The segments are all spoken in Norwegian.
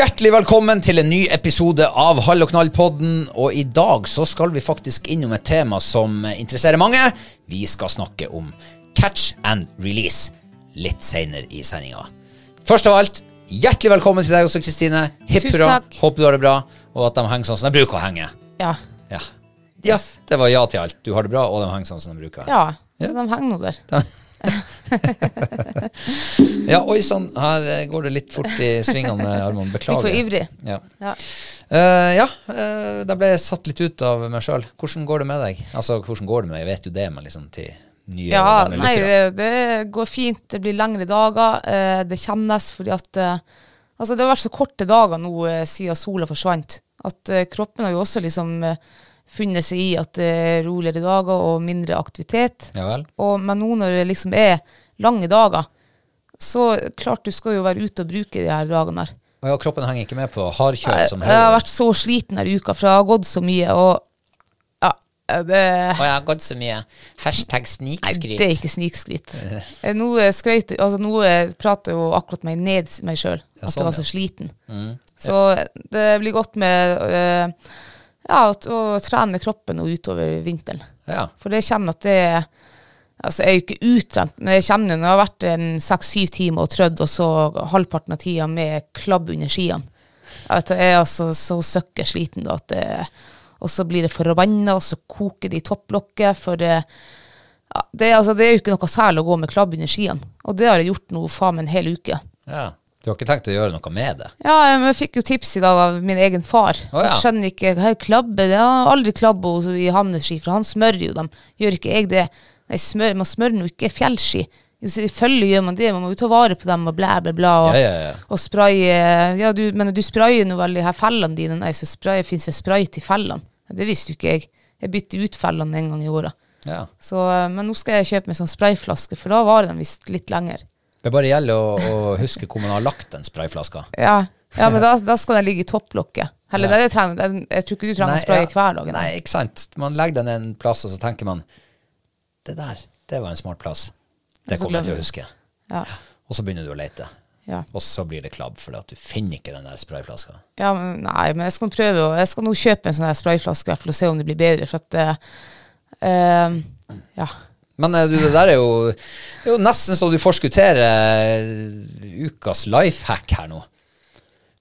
Hjertelig velkommen til en ny episode av Hall og knall-podden. Og i dag så skal vi faktisk innom et tema som interesserer mange. Vi skal snakke om catch and release litt seinere i sendinga. Først av alt, hjertelig velkommen til deg også, Kristine. Hipp hurra. Håper du har det bra, og at de henger sånn som de bruker å henge. Ja. Ja. Yes, det var ja til alt. Du har det bra, og de henger sånn som de bruker. ja. Så de henger nå der. Ja, oi sann, her eh, går det litt fort i svingene, Arman. Beklager. Litt for ivrig. Ja. Ja. Uh, ja, uh, da ble jeg satt litt ut av meg sjøl. Hvordan går det med deg? Altså, hvordan går det med deg? Jeg vet jo det, men liksom til nye Ja, nei, det, det går fint. Det blir lengre dager. Uh, Det kjennes fordi at Altså, det har vært så korte dager nå siden sola forsvant, at kroppen har jo også liksom eh, funnet seg i at det er roligere dager og mindre aktivitet. Ja vel? Og, men nå når det liksom er lange dager, så klart du skal jo være ute og bruke de her dagene her. Ja, kroppen henger ikke med på hardkjøtt som som jeg har vært så sliten denne uka, for jeg har gått så mye, og ja, det Og jeg har gått så mye. Hashtag Nei, det er ikke snikskritt. Eh, Nå eh, skrøt altså nå eh, prater jo akkurat meg ned meg sjøl, Ja, at sånn, jeg var så sliten. Så det blir godt med eh, ja, å, å trene kroppen og utover vinteren. Ja. For jeg kjenner at det Altså, jeg er jo ikke uttrent, men jeg kjenner når jeg har vært en seks-syv timer og trødd, og så halvparten av tida med klabb under skiene. At jeg er altså så søkker sliten da at det Og så blir det forbanna, og så koker det i topplokket, for det ja, det, altså, det er jo ikke noe særlig å gå med klabb under skiene. Og det har jeg gjort nå faen meg en hel uke. ja. Du har ikke tenkt å gjøre noe med det? Ja, jeg, jeg fikk jo tips i dag av min egen far. Oh, ja. Jeg skjønner ikke hva klabbe. Jeg har aldri klabba i hans ski, for han smører jo dem. Gjør ikke jeg det? Nei, smør, man smører nå ikke fjellski. Selvfølgelig gjør man det, man må jo ta vare på dem og blæ, blæ, blæ. Og, Ja, ja, og spraye Ja, du, men du sprayer nå vel de her fellene dine. Nei, så sprayer, fins det spray til fellene. Det visste jo ikke jeg. Jeg bytter ut fellene en gang i året. Ja. Så, eh, men nå skal jeg kjøpe meg sånn sprayflaske, for da varer den visst litt lenger. Det bare gjelder å, å huske hvor man har lagt den sprayflaska. Ja, ja men da, da skal den ligge i topplokket. Heller, Ja. trenger, det, jeg tror ikke du trenger å spraye ja. hver dag. Nei, ikke sant. Man legger den en plass, og så tenker man Det der, det var en smart plass. Det kommer jeg til å huske. Ja, Og så begynner du å lete. ja. Og så blir det klabb, fordi du finner ikke den der sprayflaska. ja men, nei, men jeg skal prøve å- Jeg skal nå kjøpe en sånn sprayflaske for å se om det blir bedre. For at uh, Ja. Men eh, du, det der er jo, det er jo nesten så du forskutterer eh, ukas lifehack her nå.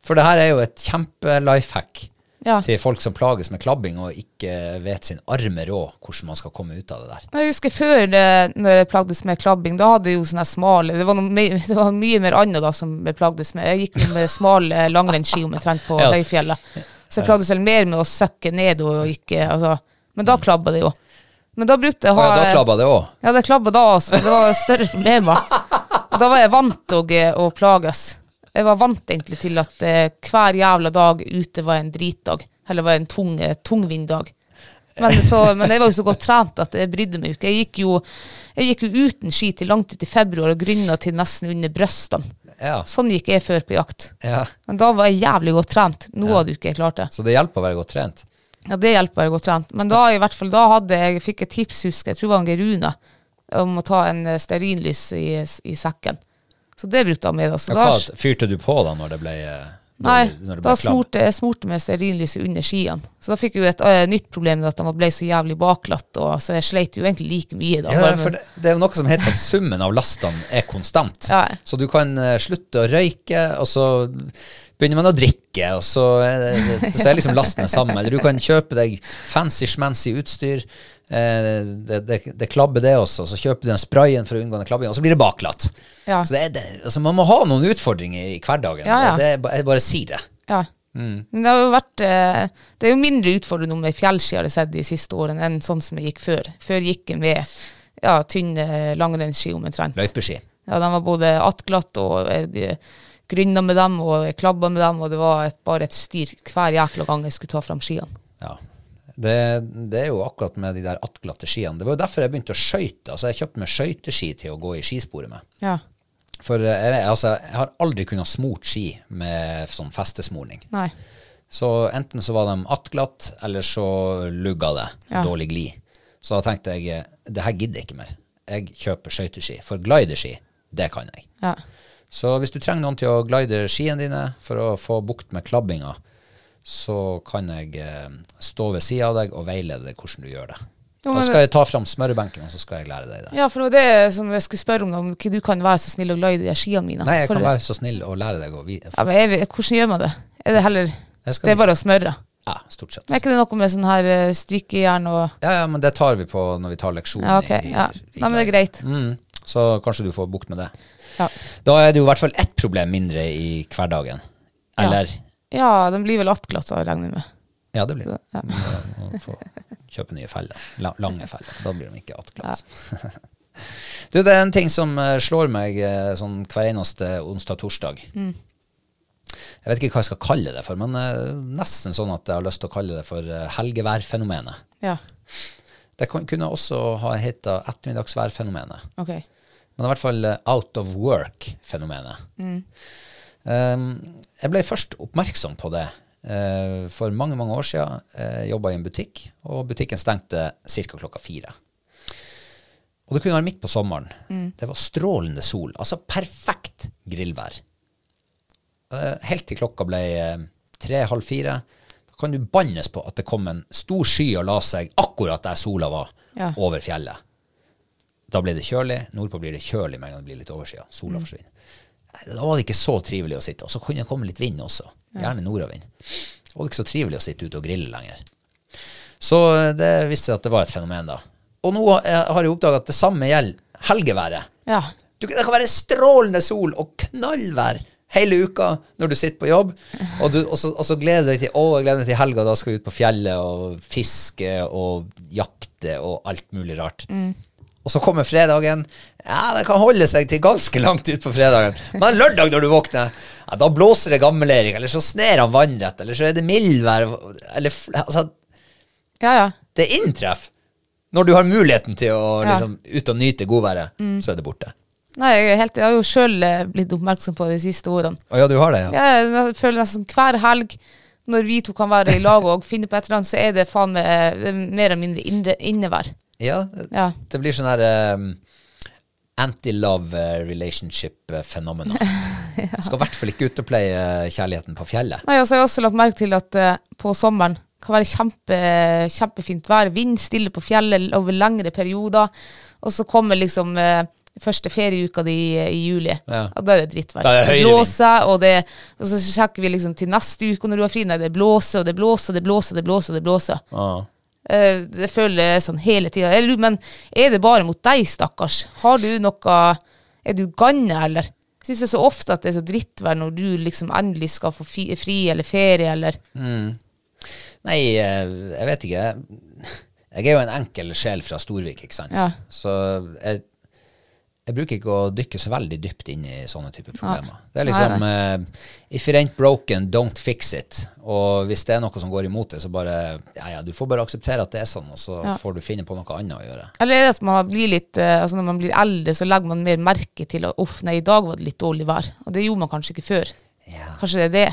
For det her er jo et kjempe-lifehack. Ja. til folk som plages med klabbing og ikke vet sin arme råd hvordan man skal komme ut av det der. Jeg husker før, det, når jeg plagdes med klabbing, da hadde jeg jo sånne smale Det var, noe, det var mye mer annet da som jeg plagdes med. Jeg gikk med smale langrennsski omtrent på Ja. høyfjellet. Så jeg plagdes vel mer med å søkke ned og ikke altså. Men da klabba det jo. Men da brukte jeg. Å ha ja, da klabba det òg. Ja, det klabba da også, men det var større problemer. Og da var jeg vant til å, plages. Jeg var vant egentlig til at eh, hver jævla dag ute var en dritdag. Eller var en tung, eh, tungvinddag. Men, så, men jeg var jo så godt trent at jeg brydde meg ikke. Jeg gikk jo, jeg gikk jo uten ski til langt ut i februar og grynna til nesten under brystene. Ja. Sånn gikk jeg før på jakt. ja. Men da var jeg jævlig godt trent. Nå hadde jo ikke jeg klart det. Så det hjelper å være godt trent. Ja, det hjelper å gå trent. Men da i hvert fall, da hadde jeg, fikk jeg tips, husker jeg, tror det var en geruna, om å ta en eh, stearinlys i, i sekken. Så det brukte jeg med. Altså. Så Ja, hva fyrte du på da når det ble, eh, nei, når det ble da smurte jeg smurte med stearinlyset under skiene. Så da fikk jeg jo et eh, nytt problem med at de ble så jævlig baklatt, og, så jeg sleit jo egentlig like mye da. Ja, for det, det er jo noe som heter at summen av lastene er konstant. Ja. Så du kan eh, slutte å røyke, og så begynner man å drikke, og så så er liksom lastene sammen. Eller du kan kjøpe deg fancy-schmancy utstyr. Eh, det, det, det klabber det også. Så kjøper du den sprayen for å unngå den klabbingen, og så blir det baklatt. Ja. Så det altså man må ha noen utfordringer i hverdagen. Ja, ja. Jeg bare sier det. Ja. Mm. Det har jo vært eh, Det er jo mindre utfordrende med fjellski har jeg sett de siste årene enn sånn som jeg gikk før. Før gikk jeg med ja, tynne langrennsski omtrent. Løypeski. Ja, de var både attglatt, og jeg med dem, og klabba med dem, og det var et, bare et styr hver jækla gang jeg skulle ta fram skiene. Ja. Det, det er jo akkurat med de der attglatte skiene. Det var jo derfor jeg begynte å skøyte. Altså, jeg kjøpte meg skøyteski til å gå i skisporet med. Ja. For eh, jeg, altså, jeg har aldri kunnet smurt ski med sånn festesmorning. Nei. Så enten så var de attglatt, eller så lugga det. Ja. Dårlig glid. Så da tenkte jeg eh, det her gidder jeg ikke mer. Jeg kjøper skøyteski. For glideski, det kan jeg. Ja. Så hvis du trenger noen til å glide skiene dine for å få bukt med klabbinga, så kan jeg eh, stå ved sida av deg og veilede deg hvordan du gjør det. Jo, Da skal jeg ta fram smørebenken, og så skal jeg lære deg det. ja, for det var det som jeg skulle spørre om, om ikke du kan være så snill å glide de skiene mine. Nei, jeg kan være så snill å lære deg å ja, men jeg, Hvordan gjør man det? Er det heller Det er bare å smøre? Ja, stort sett. Men Er ikke det noe med sånn her eh, strykejern og Ja, ja, men det tar vi på når vi tar leksjon. Ja, ok. i- i- Ja. Nei, men det er greit. Mm, så kanskje du får bukt med det. Ja. Da er det jo i hvert fall ett problem mindre i hverdagen. Eller Ja, den blir vel attglatt, så regner jeg med. Ja, det blir det. Ja. Få Kjøpe nye feller. Lange feller. Da blir de ikke attglatt. du, det er en ting som eh, slår meg eh, sånn hver eneste onsdag-torsdag. Mm. Jeg vet ikke hva jeg skal kalle det for, men eh, nesten sånn at jeg har lyst til å kalle det for helgeværfenomenet. Ja, Det kunne også ha heta ettermiddagsværfenomenet. ok. Men i hvert fall eh, out of work-fenomenet. Um, jeg ble først oppmerksom på det uh, for mange mange år siden. Jeg jobba i en butikk, og butikken stengte ca. klokka fire. Og det kunne være midt på sommeren. Det var strålende sol. Altså perfekt grillvær. Uh, helt til klokka ble uh, tre-halv fire. Da kan du bannes på at det kom en stor sky og la seg akkurat der sola var, Ja. over fjellet. Da ble det kjølig. Nordpå blir det kjølig med en gang det blir litt overskya. Sola forsvinner. Da var det ikke så trivelig å sitte. Og så kunne det komme litt vind også. Gjerne nordavind. Det var ikke så trivelig å sitte ute og grille lenger. Så eh, det viste seg at det var et fenomen, da. Og nå eh, har jeg oppdaga at det samme gjelder helgeværet. Ja. Du, det kan være strålende sol og knallvær hele uka når du sitter på jobb, og, du, og, så, og så gleder du deg til å, jeg gleder meg til helga, da skal vi ut på fjellet og fiske og jakte og alt mulig rart. Og så kommer fredagen. Ja, det kan holde seg til ganske langt utpå fredagen. Men lørdag når du våkner, ja, da blåser det gammelering, eller så sner han vannrett, eller så er det mildvær, eller altså, Ja, ja. det inntreffer. Når du har muligheten til å liksom, ut og nyte godværet, så er det borte. Nei, jeg, helt, jeg har jo sjøl blitt oppmerksom på de siste årene. Å ja, du har det, ja. Jeg føler nesten hver helg, når vi to kan være i lag og finne på et eller annet, så er det faen meg eh, mer eller mindre inne, innevær. Ja, Ja. det blir sånn her um, anti-love relationship-fenomen. ja. Skal i hvert fall ikke ut og pleie kjærligheten på fjellet. Nei, altså, jeg har også lagt merke til at uh, på sommeren kan være kjempe, kjempefint vær. Vind stille på fjellet over lengre perioder. Og så kommer liksom uh, første ferieuka di i, juli. Ja. Og da er det drittvær. Da er det blåser, og, det, og så sjekker vi liksom til neste uke, og når du har fri, nei, det blåser, og det blåser, og det blåser, og det blåser. og det blåser. Eh, det føler jeg sånn hele tida. Men er det bare mot deg, stakkars? Har du noe Er du ganne, eller? Jeg syns det er så ofte at det er så drittvær når du liksom endelig skal få fri eller ferie, eller Nei, eh, jeg vet ikke. Jeg er jo en enkel sjel fra Storvik, ikke sant. Ja. Så jeg, jeg bruker ikke å dykke så veldig dypt inn i sånne typer problemer. Det er liksom uh, If it ain't broken, don't fix it. Og hvis det er noe som går imot det, så bare Ja, ja, du får bare akseptere at det er sånn, og så får du finne på noe annet å gjøre. Eller er at man blir litt eh, Altså når man blir eldre, så legger man mer merke til at uff, nei, i dag var det litt dårlig vær. Og det gjorde man kanskje ikke før. Ja, Kanskje det er det,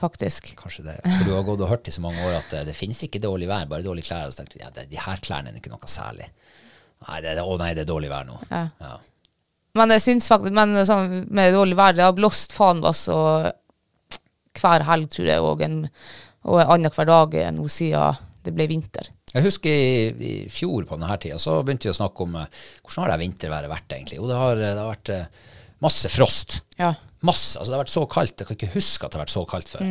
faktisk. kanskje det. For du har gått og hørt i så mange år at det, det finnes ikke dårlig vær, bare dårlige klær. Og så tenkte du ja, det, de her klærne er ikke noe særlig. Nei, det, å nei, det er dårlig vær nå. Ja. Ja. Men jeg syns faktisk Men sånn, med dårlig vær, det har blåst faen oss og hver helg, tror jeg, og, en, og annenhver dag nå siden det ble vinter. Jeg husker i, i fjor på denne tida, så begynte vi å snakke om eh, hvordan har det vinterværet vært egentlig. Jo, det har, det har vært eh, masse frost. Ja. Masse. Altså det har vært så kaldt. Jeg kan ikke huske at det har vært så kaldt før.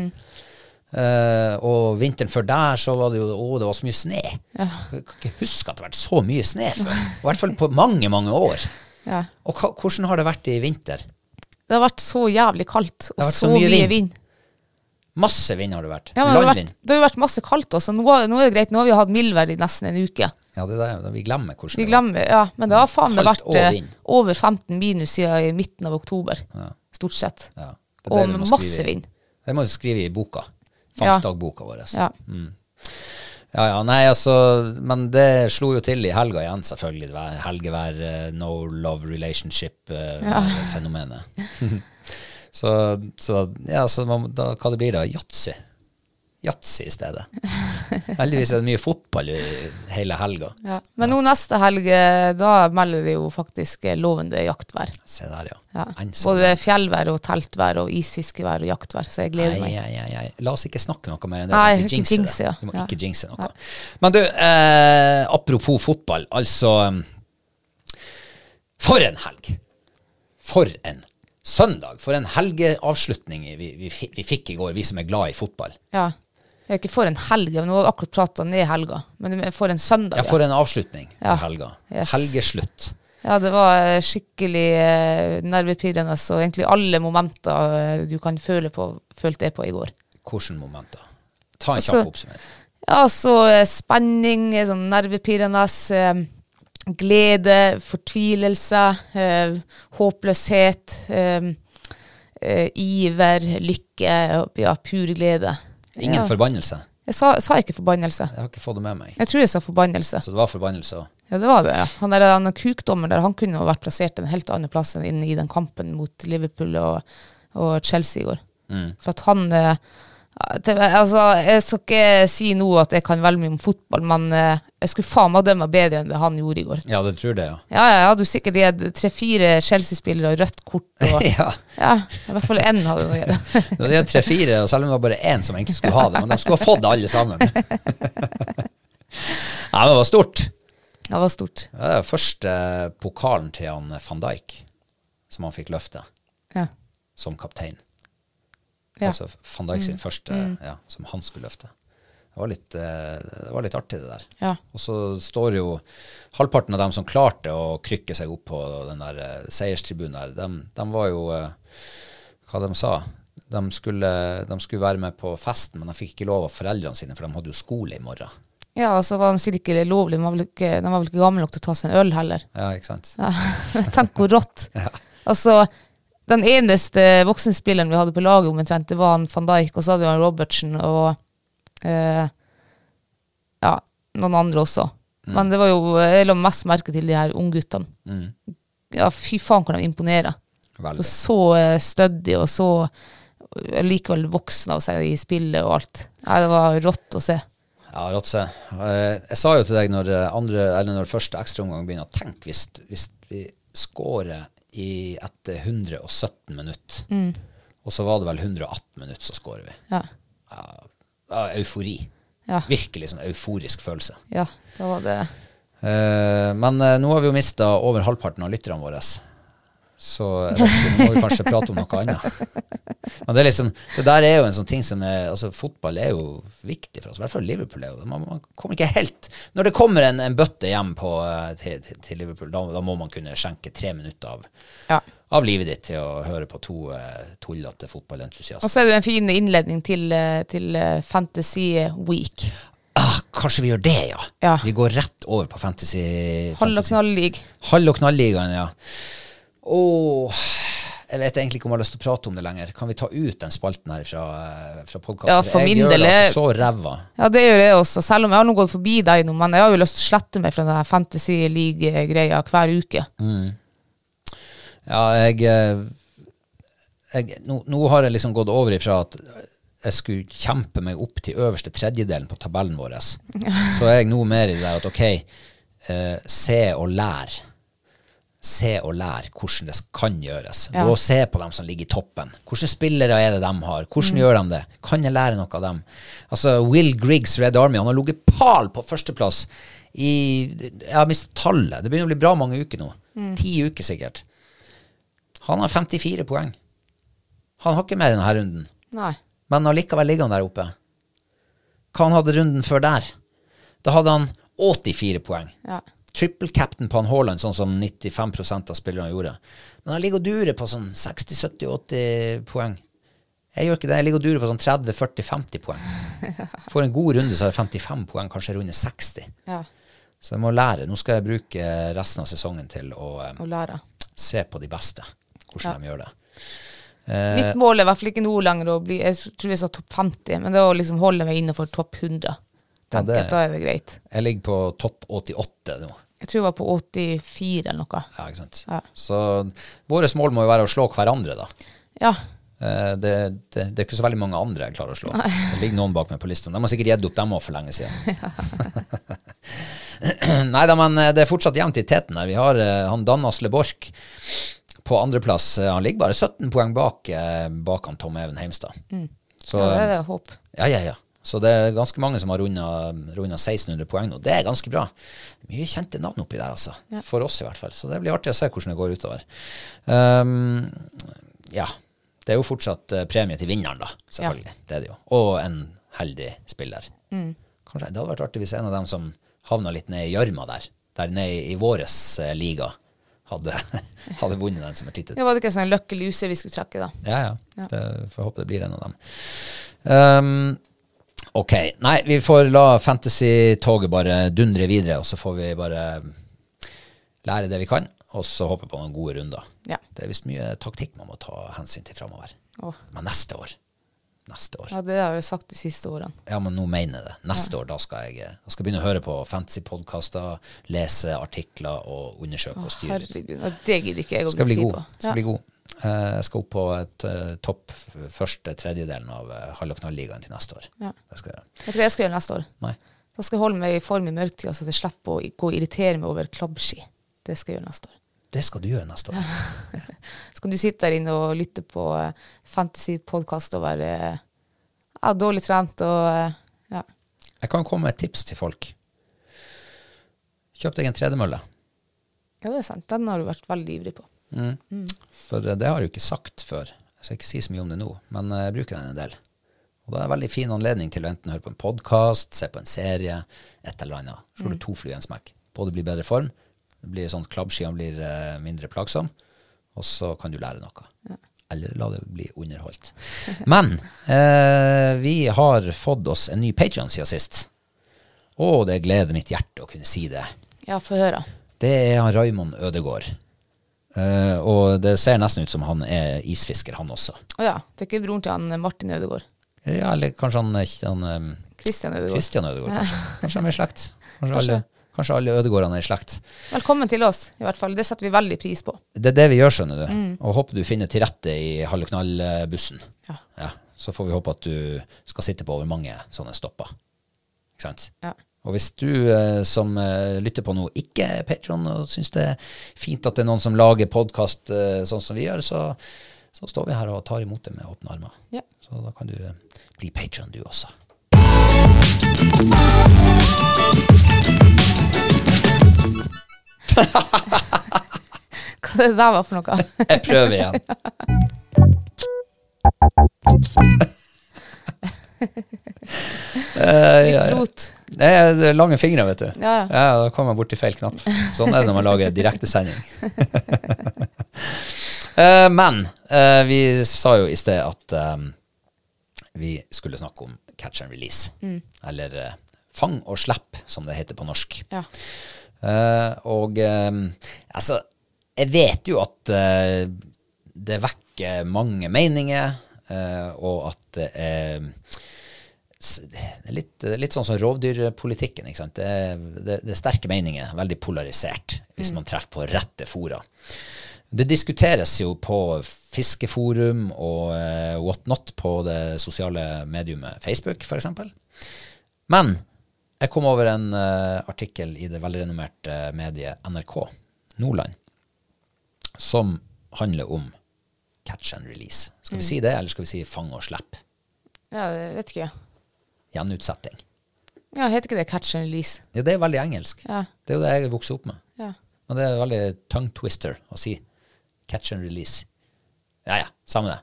Eh, og vinteren før der så var det jo Å, det var så mye snø. Jeg kan ikke huske at det har vært så mye snø før. I hvert fall på mange, mange år. Ja. Og hva, hvordan har det vært i vinter? Det har vært så jævlig kaldt, og så, så mye mye vind. vind. Masse vind har det vært. Ja, men det, har vært, Landvind. det har jo vært masse kaldt også. Nå, nå er det greit, nå har vi hatt mildvær i nesten en uke. Ja, det er det, vi glemmer hvordan Vi det var. glemmer, ja, Men det har faen meg vært eh, over 15 minus siden i midten av oktober. Stort sett. Ja, Og masse vind. Det må du skrive i boka. Ja. Fangstdagboka vår. Ja. Ja, ja, nei, altså, men det slo jo til i helga igjen, selvfølgelig. Det var helgevær, eh, no love relationship-fenomenet. så, så, ja, så man, da, hva det blir da? Yatzy. Yatzy i stedet. Heldigvis er det mye fotball i hele helga. Ja. Men nå neste helg, eh, da melder det jo faktisk eh, lovende jaktvær. Se der, ja. Ja. Både fjellvær og teltvær og isfiskevær og jaktvær, så jeg gleder meg. nei, nei, nei. La oss ikke snakke noe mer enn det. Nei, sånn vi jinxe, det. ja. Vi må ikke jinxe noe. Men du, eh, apropos fotball. Altså For en helg! For en søndag! For en helgeavslutning vi, vi, vi fikk i går, vi som er glad i fotball. Ja. Jeg ikke for en helg, men nå har akkurat prata ned helga. Men for en søndag. Ja, for en avslutning Ja. på helga. Yes. Helgeslutt. Ja, det var eh, skikkelig eh, nervepirrende, og egentlig alle momenter eh, du kan føle på, følte jeg på i går. Hvilke momenter? Ta en Altså- kjapp oppsummering. Ja, så spenning, sånn nervepirrende, glede, fortvilelse, håpløshet, iver, lykke, ja, pur glede. Ingen ja. forbannelse. Jeg sa, sa ikke forbannelse. Jeg har ikke fått det med meg. Jeg tror jeg sa forbannelse. Så det var forbannelse òg. Ja, det var det. ja. Han der han kukdommer der, han kunne jo vært plassert en helt annen plass enn i den kampen mot Liverpool og, og Chelsea i går. For at han eh, Altså, jeg skal ikke si nå at jeg kan veldig mye om fotball, men eh, jeg skulle faen meg dømme bedre enn det han gjorde i går. Ja, det tror det, ja. Ja, ja, hadde jo sikkert gitt tre-fire Chelsea-spillere og rødt kort. Og, ja. ja, i hvert fall én hadde du gitt. Det var tre-fire, selv om det var bare én som egentlig skulle ha det. Men de skulle ha fått det, alle sammen. Nei, men det var stort. Det var stort. Det var første pokalen til han van Dijk som han fikk løfte Ja. som kaptein. Ja. Altså van Dijk sin første ja, som han skulle løfte. Det var litt, eh, det var litt artig, det der. Ja. Og så står jo halvparten av dem som klarte å krykke seg opp på den der eh, seierstribunen der, de, de var jo eh, Hva de sa? De skulle, de skulle være med på festen, men de fikk ikke lov av foreldrene sine, for de hadde jo skole i morgen. Ja, og så var de sikkert ikke lovlige, de var vel ikke, de var vel ikke gamle nok til å ta seg en øl heller. Ja, ikke sant? Ja. Tenk hvor rått. Altså, den eneste voksenspilleren vi hadde på laget omtrent, det var han van Dijk, og så hadde vi han Robertsen og eh, ja, noen andre også. Men det var jo, jeg la mest merke til de her ungguttene. Ja, fy faen hvor de imponerer. Veldig. Så, så eh, stødig og så eh, likevel voksen av seg i spillet og alt. Nei, det var rått å se. Ja, Rotse. se. Jeg sa jo til deg når, eh, andre, eller når første ekstraomgang begynner, tenk hvis, hvis vi scorer i, etter 117 minutter, og så var det vel 118 minutter, så scorer vi. Ja. Ja, eufori. Ja. Virkelig sånn euforisk følelse. ja, da var det Eh, men eh, nå har vi jo mista over halvparten av lytterne våre. Så må vi kanskje prate om noe annet. Men det er liksom, det der er jo en sånn ting som er altså Fotball er jo viktig for oss, i hvert fall Liverpool. er jo. Man, man kommer ikke helt Når det kommer en, en bøtte hjem på, eh, til, til, Liverpool, da, da må man kunne skjenke tre minutter av, Ja. av livet ditt til å høre på to uh, tullete Og så er det jo en fin innledning til, eh, til eh, Fantasy Week. Ah, kanskje vi gjør det, ja. Ja. Vi går rett over på fantasy. Halv- og knall-league. Hall og knall-ligaen, ja. Åh, jeg vet egentlig ikke om jeg har lyst til å prate om det lenger. Kan vi ta ut den spalten her fra, eh, fra podkasten? Ja, for min jeg gjør del det altså så ræva. Ja, det gjør jeg også, selv om jeg har nå gått forbi deg nå, men jeg har jo lyst til å slette meg fra den Fantasy League-greia hver uke. Ja, jeg, eh, jeg nå, nå har jeg liksom gått over ifra at jeg skulle kjempe meg opp til øverste tredjedelen på tabellen vår. Så er jeg nå mer i det at ok, eh, se og lær. Se og lær hvordan det kan gjøres. Ja. Gå og se på dem som ligger i toppen. Hvilke spillere er det de har? Hvordan gjør de det? Kan jeg lære noe av dem? Altså, Will Griggs Red Army han har ligget pal på førsteplass i Jeg har mistet tallet. Det begynner å bli bra mange uker nå. Ti uker sikkert. Han har 54 poeng. Han har ikke mer i denne runden, Nei. men allikevel ligger han der oppe. Hva han hadde runden før der? Da hadde han 84 poeng. Ja. Triple captain på han Haaland, sånn som 95% av spillerne gjorde. Men han ligger og durer på sånn 60-70-80 poeng. Jeg gjør ikke det. Jeg ligger og durer på sånn 30-40-50 poeng. Får en god runde, så har jeg 55 poeng, kanskje runde 60. Ja, Så jeg må lære. Nå skal jeg bruke resten av sesongen til å eh, se på de beste, hvordan Ja. de gjør det. Mitt mål er i hvert fall ikke nå lenger å bli Jeg tror jeg sa topp 50, men det er å liksom holde meg innenfor topp 100. Ja, det- Da er det greit. Jeg ligger på topp 88 nå. Jeg tror jeg var på 84 eller noe. Ja, ikke sant? Ja. Så vårt mål må jo være å slå hverandre, da. Ja. Eh, Det, det, det er ikke så veldig mange andre jeg klarer å slå. Det ligger noen bak meg på lista. De har sikkert gitt opp dem òg for lenge siden. Nei da, men eh, det er fortsatt jevnt i teten her. Vi har eh, han Dan Asle Borch på andreplass. Han ligger bare 17 poeng bak, bak han Tom Even Heimstad. Så, ja, det er det håp. Ja, ja, ja. Så det er ganske mange som har runda runda 1600 poeng nå. Det er ganske bra. Mye kjente navn oppi der, altså. For oss i hvert fall. Så det blir artig å se hvordan det går utover. Um, ja. Det er jo fortsatt eh, premie til vinneren, da. Selvfølgelig. Det er det jo. Og en heldig spiller. Kanskje Det hadde vært artig hvis en av dem som havna litt ned i gjørma der, der nede i, våres eh, liga, hadde, hadde vunnet den som er tittet. Det var det ikke en sånn lucky loser vi skulle trekke, da. ja, ja. Det, får håpe det blir en av dem. Um, ok. Nei, vi får la fantasy-toget bare dundre videre, og så får vi bare lære det vi kan, og så håpe på noen gode runder. Ja. Det er visst mye taktikk man må ta hensyn til framover. Oh. Men neste år Neste år. Ja, det har jeg sagt de siste årene. Ja, men nå mener jeg det. Neste år da skal jeg jeg skal begynne å høre på fantasy-podkaster, lese artikler og undersøke og styre. Herregud, det gidder ikke jeg å Skal bli tid god. på. Skal Ja. bli god. Eh, Jeg skal opp på et eh, topp første tredjedelen av uh, Hall og knall-ligaen til neste år. Ja. Det skal jeg gjøre. Vet du hva jeg skal gjøre neste år? Nei. Da skal jeg holde meg i form i mørketida, så jeg slipper å gå og irritere meg over klabbski. Det skal jeg gjøre neste år. Det skal du gjøre neste år. Så kan du sitte der inne og lytte på fantasypodkast og være eh, ja, dårlig trent og eh, ja. Jeg kan komme med et tips til folk. Kjøp deg en tredemølle. ja, det er sant. Den har du vært veldig ivrig på. For eh, det har jeg jo ikke sagt før. Jeg skal ikke si så mye om det nå, men eh, jeg bruker den en del. Og da er det en veldig fin anledning til å enten høre på en podkast, se på en serie, et eller annet. Så får du to fly i en smekk. Både blir bedre form, blir sånn klabbskiene blir eh, mindre plagsom, og så kan du lære noe. Eller la det bli underholdt. Men eh, vi har fått oss en ny Patreon siden sist. Og det gleder mitt hjerte å kunne si det. Ja, få høre. Det er han Raymond Ødegård. Eh, og det ser nesten ut som han er isfisker, han også. Å ja, det er ikke broren til han eh, Martin Ødegaard. Ja, eller kanskje han, er han um, Christian Ødegaard. Christian Ødegård, kanskje. Kanskje han er i slekt. Kanskje, alle, kanskje alle Ødegårdene er i slekt. Velkommen til oss, i hvert fall. Det setter vi veldig pris på. Det er det vi gjør, skjønner du. Og håper du finner til rette i Halle Knall-bussen. Ja. Ja, så får vi håpe at du skal sitte på over mange sånne stopper. Ikke sant? Ja. Og hvis du eh, som eh, lytter på nå ikke er Patron og syns det er fint at det er noen som lager podkast eh, sånn som vi gjør, så, så står vi her og tar imot det med åpne armer. Ja. Så da kan du eh, bli patron du også. Hva det der var for noe? Jeg prøver igjen. Litt rot. Det er lange fingre, vet du. Ja, ja. Da kom jeg borti feil knapp. Sånn er det når man lager direktesending. uh, Men uh, vi sa jo i sted at um, vi skulle snakke om catch and release. Eller uh, fang og slipp, som det heter på norsk. Ja. Og um, altså, jeg vet jo at det vekker mange meninger, og at det er litt, litt sånn som rovdyrpolitikken. Ikke sant? Det, det, det er sterke meninger, veldig polarisert, hvis man treffer på rette fora. Det diskuteres jo på fiskeforum og uh, whatnot på det sosiale mediumet Facebook, f.eks. Men jeg kom over en uh, artikkel i det velrenommerte mediet NRK Nordland som handler om catch and release. Skal vi si det, eller skal vi si fang og slipp? Ja, det vet ikke. Gjenutsetting. Ja, heter ikke det catch and release? Ja, det er veldig engelsk. Ja. Det er jo det jeg vokste opp med. Ja. Men det er veldig tongue twister å si catch and release. Ja ja, samme det.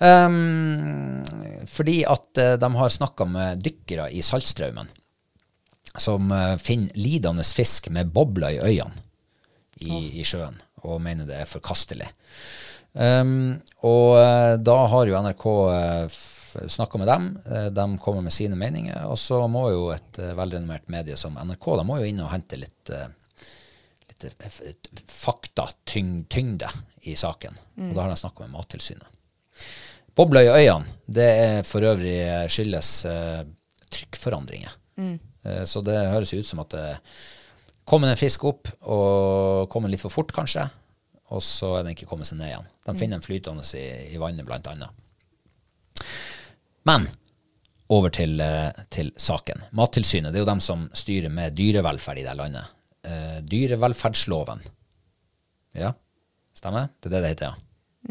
Um, fordi at eh, de har snakka med dykkere i Saltstraumen som eh, finner lidende fisk med bobler i øynene i, i sjøen, og mener det er forkastelig. Um, og eh, da har jo NRK snakka med dem, eh, de kommer med sine meninger, og så må jo et uh, velrenommert medie som NRK de må jo inn og hente litt eh, litt eh, faktatyngde i saken. Og da har de snakka med Mattilsynet. Øynene, det er for øvrig eh, skyldes eh, trykkforandringer. Eh, så det høres jo ut som at det kommer en fisk opp, og kommer litt for fort kanskje, og så er den ikke kommet seg ned igjen. De finner den flytende i, i vannet blant annet. Men over til, eh, til saken. Mattilsynet det er jo dem som styrer med dyrevelferd i det landet. Eh, dyrevelferdsloven. Ja, stemmer? Det er det det heter, ja.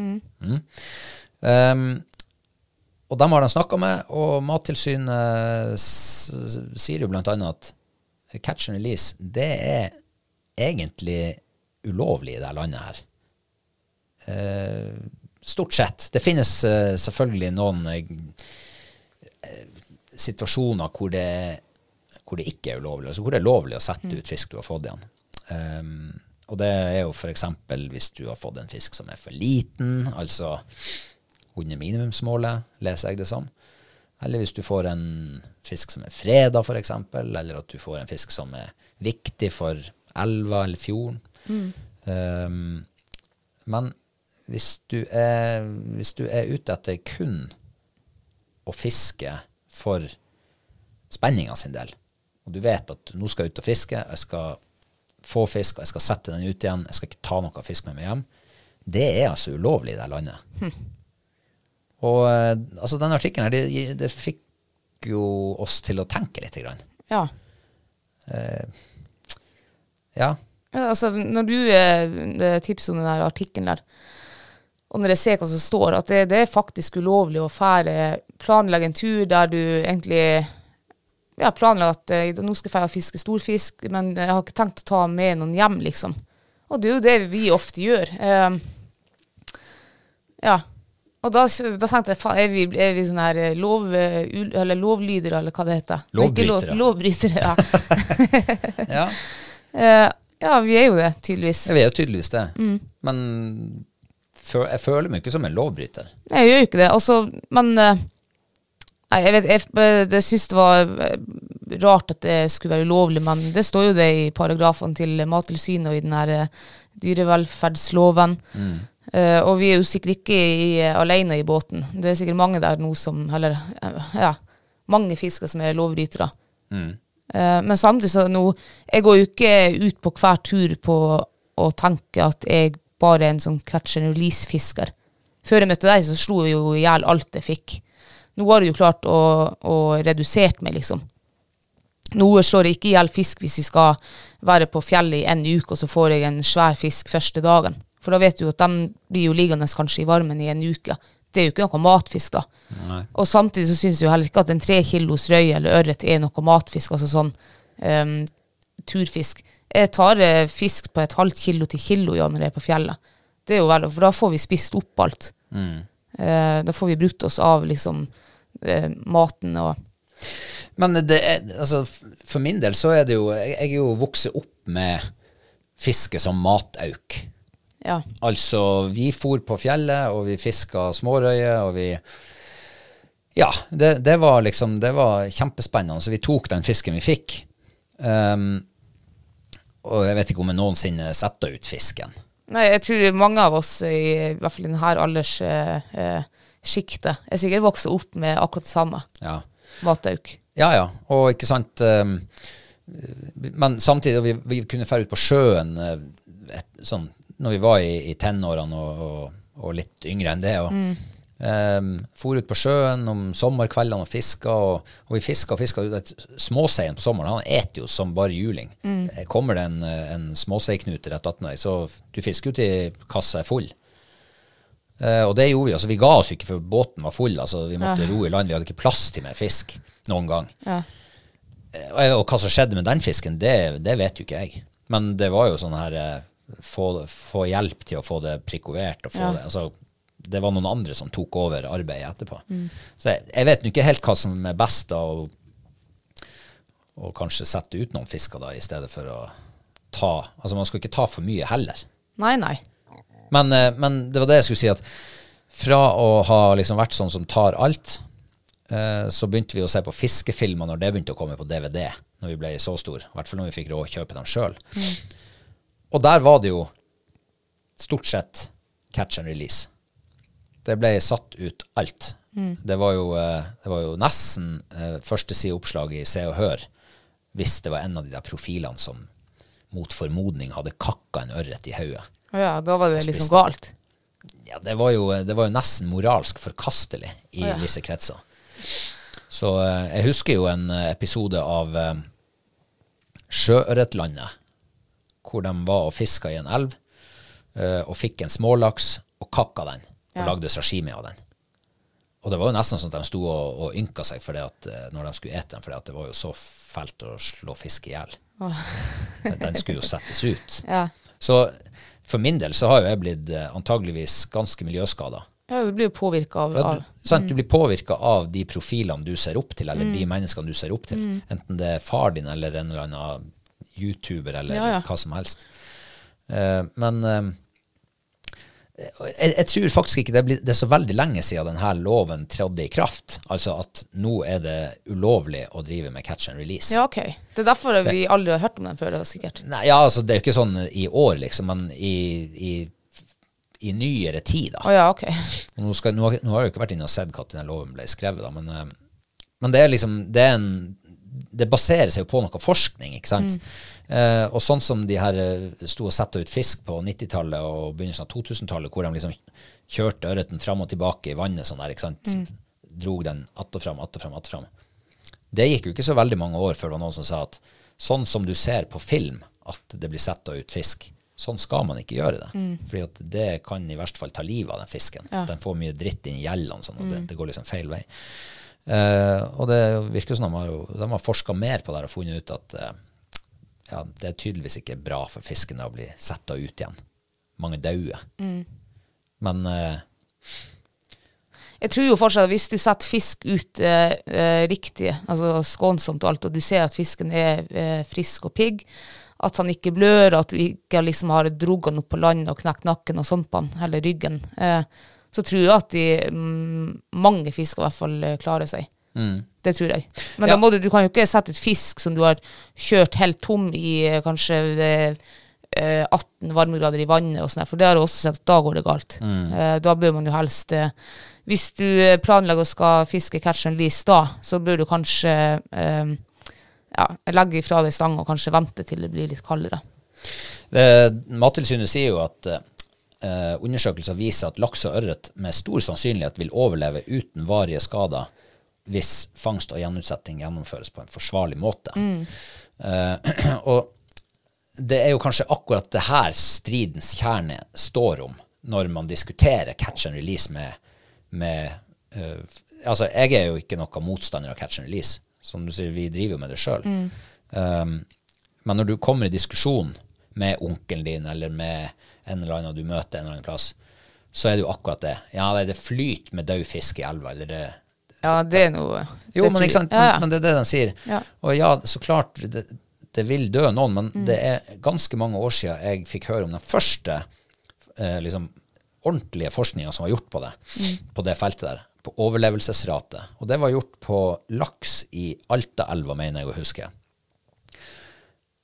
Mm. Um, og dem har de snakka med, og Mattilsynet sier jo blant annet at catch and release, det er egentlig ulovlig i det landet her. Eh, stort sett. Det finnes uh, selvfølgelig noen uh, situasjoner hvor det, hvor det ikke er ulovlig, altså hvor det er lovlig å sette ut fisk du har fått igjen. Um, og det er jo f.eks. hvis du har fått en fisk som er for liten, altså under minimumsmålet, leser jeg det som. Eller hvis du får en fisk som er freda, f.eks., eller at du får en fisk som er viktig for elva eller fjorden. Um, men hvis du, er, hvis du er ute etter kun å fiske for spenninga sin del, og du vet at nå skal jeg ut og fiske, jeg skal få fisk, og jeg skal sette den ut igjen, jeg skal ikke ta noe fisk med meg hjem, det er altså ulovlig i det landet. Og eh, altså den artikkelen her, det, det fikk jo oss til å tenke litt. Grann. Ja. Ja, Ja, altså, når du eh, tipset om den der artikkelen der, og når jeg ser hva som står, at det, det er faktisk ulovlig å fære, planlegge en tur der du egentlig ja, planlegger at eh, nå skal jeg fære og fiske storfisk, men jeg har ikke tenkt å ta med noen hjem, liksom. Og det er jo det vi ofte gjør. Eh, ja. Og da, da tenkte jeg, faen, er vi, er vi sånne her eh, lov, eh, eller lovlydere, eller hva det heter? Lovbrytere. lov- Lovbrytere. Ja. ja. Eh, ja, vi er jo det, tydeligvis. Vi er jo tydeligvis det. Men fø- jeg føler meg ikke som en lovbryter. Jeg gjør jo ikke det. Altså, men eh, Nei, jeg vet Jeg, jeg, jeg syns det var eh, rart at det skulle være ulovlig, men det står jo det i paragrafene til Mattilsynet og i den her dyrevelferdsloven. dyrevelferdsloven. Uh, og vi er jo sikkert ikke i, alene i båten. Det er sikkert mange der nå som Eller eh, ja, mange fisker som er lovbrytere. Eh, men samtidig så nå Jeg går jo ikke ut på hver tur på å tenke at jeg bare en sånn catch and release-fisker. Før jeg møtte deg, så slo jeg jo i hjel alt jeg fikk. Nå har jeg jo klart å, å redusert meg, liksom. Noe slår jeg ikke i hjel fisk hvis vi skal være på fjellet i en uke, og så får jeg en svær fisk første dagen. For da vet du jo at de blir jo liggende kanskje i varmen i en uke. Det er jo ikke noe matfisk, da. Og samtidig så syns jeg jo heller ikke at en tre kilos røye eller ørret er noe matfisk, altså sånn um, turfisk. Jeg tar eh, fisk på et halvt kilo til kilo ja, når jeg er på fjellet. Det er jo vel, for da får vi spist opp alt. Eh, da får vi brukt oss av liksom eh, maten og Men det er, altså, for min del så er det jo jeg er jo vokst opp med fiske som matauk. Ja. Altså, vi for på fjellet, og vi fiska smårøye, og vi Ja, det, det var liksom Det var kjempespennende. Så vi tok den fisken vi fikk. Um, og jeg vet ikke om jeg noensinne setter ut fisken. Nei, jeg tror mange av oss, i, i hvert fall i denne alderssjiktet, eh, sjiktet, er sikkert vokst opp med akkurat det samme. Ja. Matauk. Ja, ja. Og ikke sant um, Men samtidig, vi, vi kunne dra ut på sjøen eh, et, sånn, når vi var i, i tenårene og, og, og litt yngre enn det. Og, um, for ut på sjøen om sommerkveldene og fiska, og, og vi fiska og fiska. Småseien på sommeren han eter jo som bare juling. Mm. Kommer det en, eh, en småseiknute rett attmed deg, så du fisker jo til kassa er full. Eh, og det gjorde vi. altså Vi ga oss ikke før båten var full. altså Vi måtte ro i land. Vi hadde ikke plass til mer fisk noen gang. Ja. Eh, Og, hva som skjedde med den fisken, det, det vet jo ikke jeg. Men det var jo sånn her eh, få, få hjelp til å få det prikovert. Og få Ja. det, altså, det var noen andre som tok over arbeidet etterpå. Så jeg, jeg vet nå ikke helt hva som er best da, å, å kanskje sette ut noen fisker da, i stedet for å ta Altså man skal ikke ta for mye heller. Nei, nei. Men, eh, men det var det jeg skulle si, at fra å ha liksom vært sånn som tar alt, eh, så begynte vi å se på fiskefilmer når det begynte å komme på DVD, når vi ble så store. I hvert fall når vi fikk råd kjøpe dem sjøl. Og der var det jo stort sett catch and release. Det ble satt ut alt. Det, var jo, eh, det var jo nesten eh, førstesideoppslag i Se og Hør hvis det var en av de der profilene som mot formodning hadde kakka en ørret i hodet. Ja, da var det liksom galt. Ja, det var jo, det var jo nesten moralsk forkastelig i ja. visse kretser. Så eh, jeg husker jo en eh, episode av eh, Sjøørretlandet, hvor de var og fiska i en elv, eh, og fikk en smålaks og kakka den, og Ja. lagde sashimi av den. Og det var jo nesten sånn at de sto og, og ynka seg for det at, eh, når de skulle ete den, for det var jo så fælt å slå fisk i hjel. Den skulle jo settes ut. Ja. Så for min del så har jo jeg blitt eh, antageligvis ganske miljøskada. ja, du blir jo påvirka av, Ja, av du, sant? du blir påvirka av de profilene du ser opp til, eller de menneskene du ser opp til. Enten det er far din eller en eller annen YouTuber eller Ja, ja. hva som helst. Uh, men eh, jeg, jeg tror faktisk ikke det, er blitt- det er så veldig lenge siden denne loven trådte i kraft. Altså at nå er det ulovlig å drive med catch and release. Ja, ok. Det er derfor vi aldri har hørt om den før, sikkert. Nei, ja, altså Det er jo ikke sånn i år, liksom, men i, i, i nyere tid. da. Oh, ja, ok. Nå, skal, nå, nå har jeg jo ikke vært inne og sett når denne loven ble skrevet, da, men, eh, men det er liksom det, er en, det baserer seg jo på noe forskning, ikke sant? Eh, og sånn som de her eh, sto og satte ut fisk på 90-tallet og begynnelsen av 2000-tallet, hvor de liksom kjørte ørreten fram og tilbake i vannet sånn der, ikke sant? Drog den att og fram, att og fram, att og fram. Det gikk jo ikke så veldig mange år før det var noen som sa at sånn som du ser på film at det blir satt ut fisk, sånn skal man ikke gjøre det. Fordi at det kan i verste fall ta livet av den fisken. Den får mye dritt inn i gjellene, sånn, og det, det går liksom feil vei. Eh, og det virker som de har, de har forska mer på det her og funnet ut at eh, ja, det er tydeligvis ikke bra for fiskene å bli setta ut igjen. Mange dauer. Men eh, Jeg tror jo fortsatt at hvis du setter fisk ut eh, eh, riktig, altså skånsomt og alt, og du ser at fisken er eh, frisk og pigg, at han ikke blør, at du ikke liksom har dratt han opp på land og knekt nakken og sånt på han, eller ryggen, eh, så tror jeg at de, mm, mange fisker i hvert fall eh, klarer seg. Det tror jeg. Men Ja. da må du, du kan jo ikke sette ut fisk som du har kjørt helt tom i eh, kanskje eh, eh, 18 varmegrader i vannet, og sånt, for det har jeg også sett da går det galt. Eh, da bør man jo helst eh, Hvis du planlegger å skal fiske catch and lease da, så bør du kanskje ja, legge ifra deg stang og kanskje vente til det blir litt kaldere. Eh, Mattilsynet sier jo at undersøkelser viser at laks og ørret med stor sannsynlighet vil overleve uten varige skader hvis fangst og gjenutsetting gjennomføres på en forsvarlig måte. Eh, og det er jo kanskje akkurat det her stridens kjerne står om når man diskuterer catch and release med, med uh, Altså, jeg er jo ikke noen motstander av catch and release. Som du sier, vi driver jo med det sjøl. Um, Men når du kommer i diskusjon med onkelen din, eller med en eller annen du møter en eller annen plass, så er det jo akkurat det. Ja, det det flyt med død fisk i elva, eller det Ja, det er noe Jo, men, ikke sant? Men, men det er det de sier. Og ja, så klart, det, det vil dø noen, men Mm. det er ganske mange år siden jeg fikk høre om den første eh, liksom, ordentlige forskninga som var gjort på det, Mm. på det feltet der, på overlevelsesrate. Og det var gjort på laks i Altaelva, mener jeg å huske.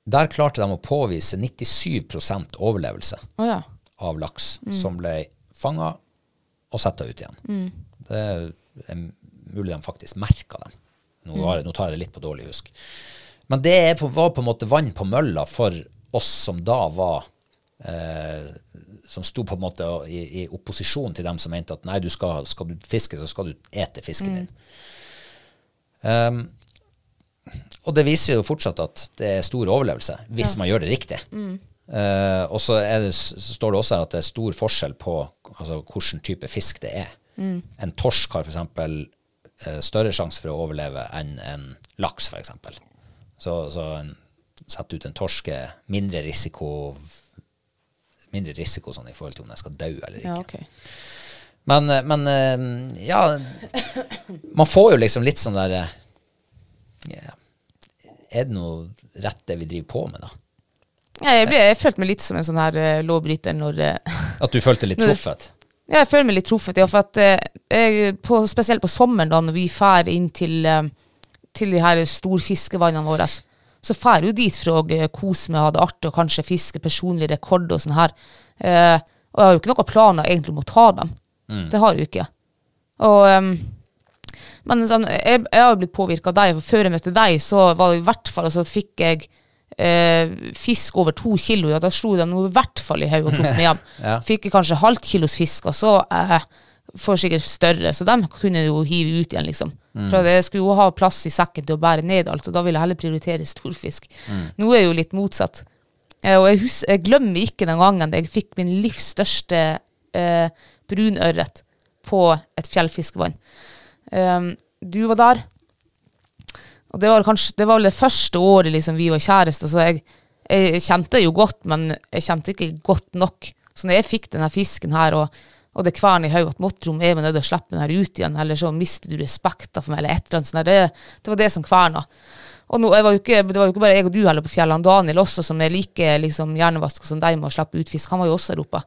Der klarte de å påvise 97 overlevelse oh, ja. av laks Mm. som ble fanga og satt ut igjen. Det er mulig de faktisk merka dem. Nå, Mm. har nå tar jeg det litt på dårlig husk. Men det på, var på en måte vann på mølla for oss som da var eh, Som sto på en måte i, i opposisjon til dem som mente at nei, du skal, skal du fiske, så skal du ete fisken din. Um, og det viser jo fortsatt at det er stor overlevelse, hvis man gjør det riktig. Eh, og så, det, så står det også her at det er stor forskjell på altså, hvilken type fisk det er. En torsk har f.eks. Uh, større sjanse for å overleve enn en laks, f.eks. Så, så en, sette ut en torsk er mindre risiko mindre risiko sånn i forhold til om den skal dø eller ikke. ja, okay. Men, eh, men eh, ja Man får jo liksom litt sånn der yeah. Er det noe rett det vi driver på med, da? Ja, jeg, ble, jeg følte meg litt som en sånn her eh, lovbryter når eh, At du følte litt truffet? Ja, jeg føler meg litt truffet, ja, for at eh, på, spesielt på sommeren da, når vi drar inn til, eh, til de her storfiskevannene våre, så drar jo dit for å eh, kose meg, ha det artig og kanskje fiske personlig rekord og sånn her. Eh, og jeg har jo ikke noen planer egentlig om å ta dem. Det har jeg jo ikke. Og, um, men sånn, jeg, jeg har blitt påvirka av deg, for før jeg møtte deg, så var det i hvert fall, så fikk jeg eh, fisk over to kilo, ja, da slo de noe i hvert fall i hodet og tok meg hjem. Ja. Fikk kanskje halvt kilos fisk, og så eh, får sikkert større, så dem kunne jo hive ut igjen, liksom. For jeg skulle jo ha plass i sekken til å bære ned alt, og da ville jeg heller prioritere storfisk. Nå er jeg jo litt motsatt. Eh, og jeg, hus jeg glemmer ikke den gangen jeg fikk min livs største eh, brunørret på et fjellfiskevann. Um, du var der, og det var, kanskje, det var vel det første året liksom, vi var kjærester, så jeg, jeg kjente jo godt, men jeg kjente ikke godt nok. Så når jeg fikk denne fisken her, og, og det kvern i hodet at Mottrom er nødt til å slippe den her ut igjen, eller så mister du respekten for meg, eller et eller annet sånt, det, det var det som kverna. Og nå, var ikke, det var jo ikke bare jeg og du heller på fjellene. Daniel også, som er like liksom, hjernevaska som deg med å slippe ut fisk, han var jo også der oppe.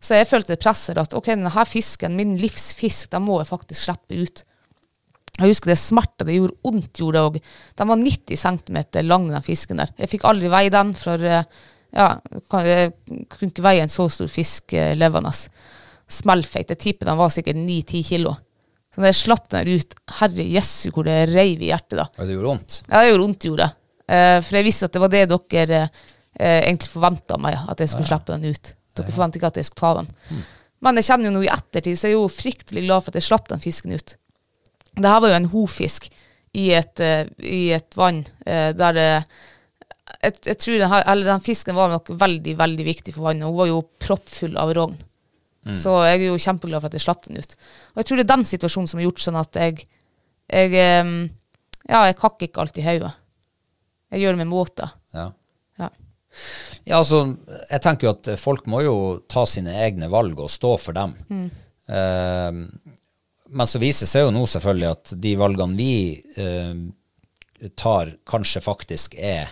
Så jeg følte presset at ok, denne her fisken, min livsfisk, den må jeg faktisk slippe ut. Jeg husker det smerta, det gjorde vondt, gjorde det òg. Den var 90 cm lang, den fisken der. Jeg fikk aldri veie den, for eh, ja, jeg kunne ikke veie en så stor fisk eh, levende. Smellfeit. Jeg tipper den var sikkert 9-10 kilo. Så da jeg slapp den ut, herre jessu hvor det reiv i hjertet da. Ja, det gjorde vondt? Ja, det gjorde vondt, gjorde det. Eh, for jeg visste at det var det dere eh, egentlig forventa av meg, at jeg skulle slippe den ut. Dere forventa ikke at jeg skulle ta den. Men jeg kjenner jo nå i ettertid, så jeg er jo fryktelig glad for at jeg slapp den fisken ut. Det her var jo en hofisk i et, eh, i et vann eh, der det jeg, jeg tror den, her, eller den fisken var nok veldig, veldig viktig for vannet. Hun var jo proppfull av rogn. Så jeg er jo kjempeglad for at jeg slapp den ut. Og jeg tror det er den situasjonen som har gjort sånn at jeg, jeg Ja, jeg kakker ikke alt i hodet. Jeg gjør det med måte. Ja. Ja. Ja, altså, jeg tenker jo at folk må jo ta sine egne valg og stå for dem. Eh, men så viser det seg jo nå selvfølgelig at de valgene vi eh, tar, kanskje faktisk er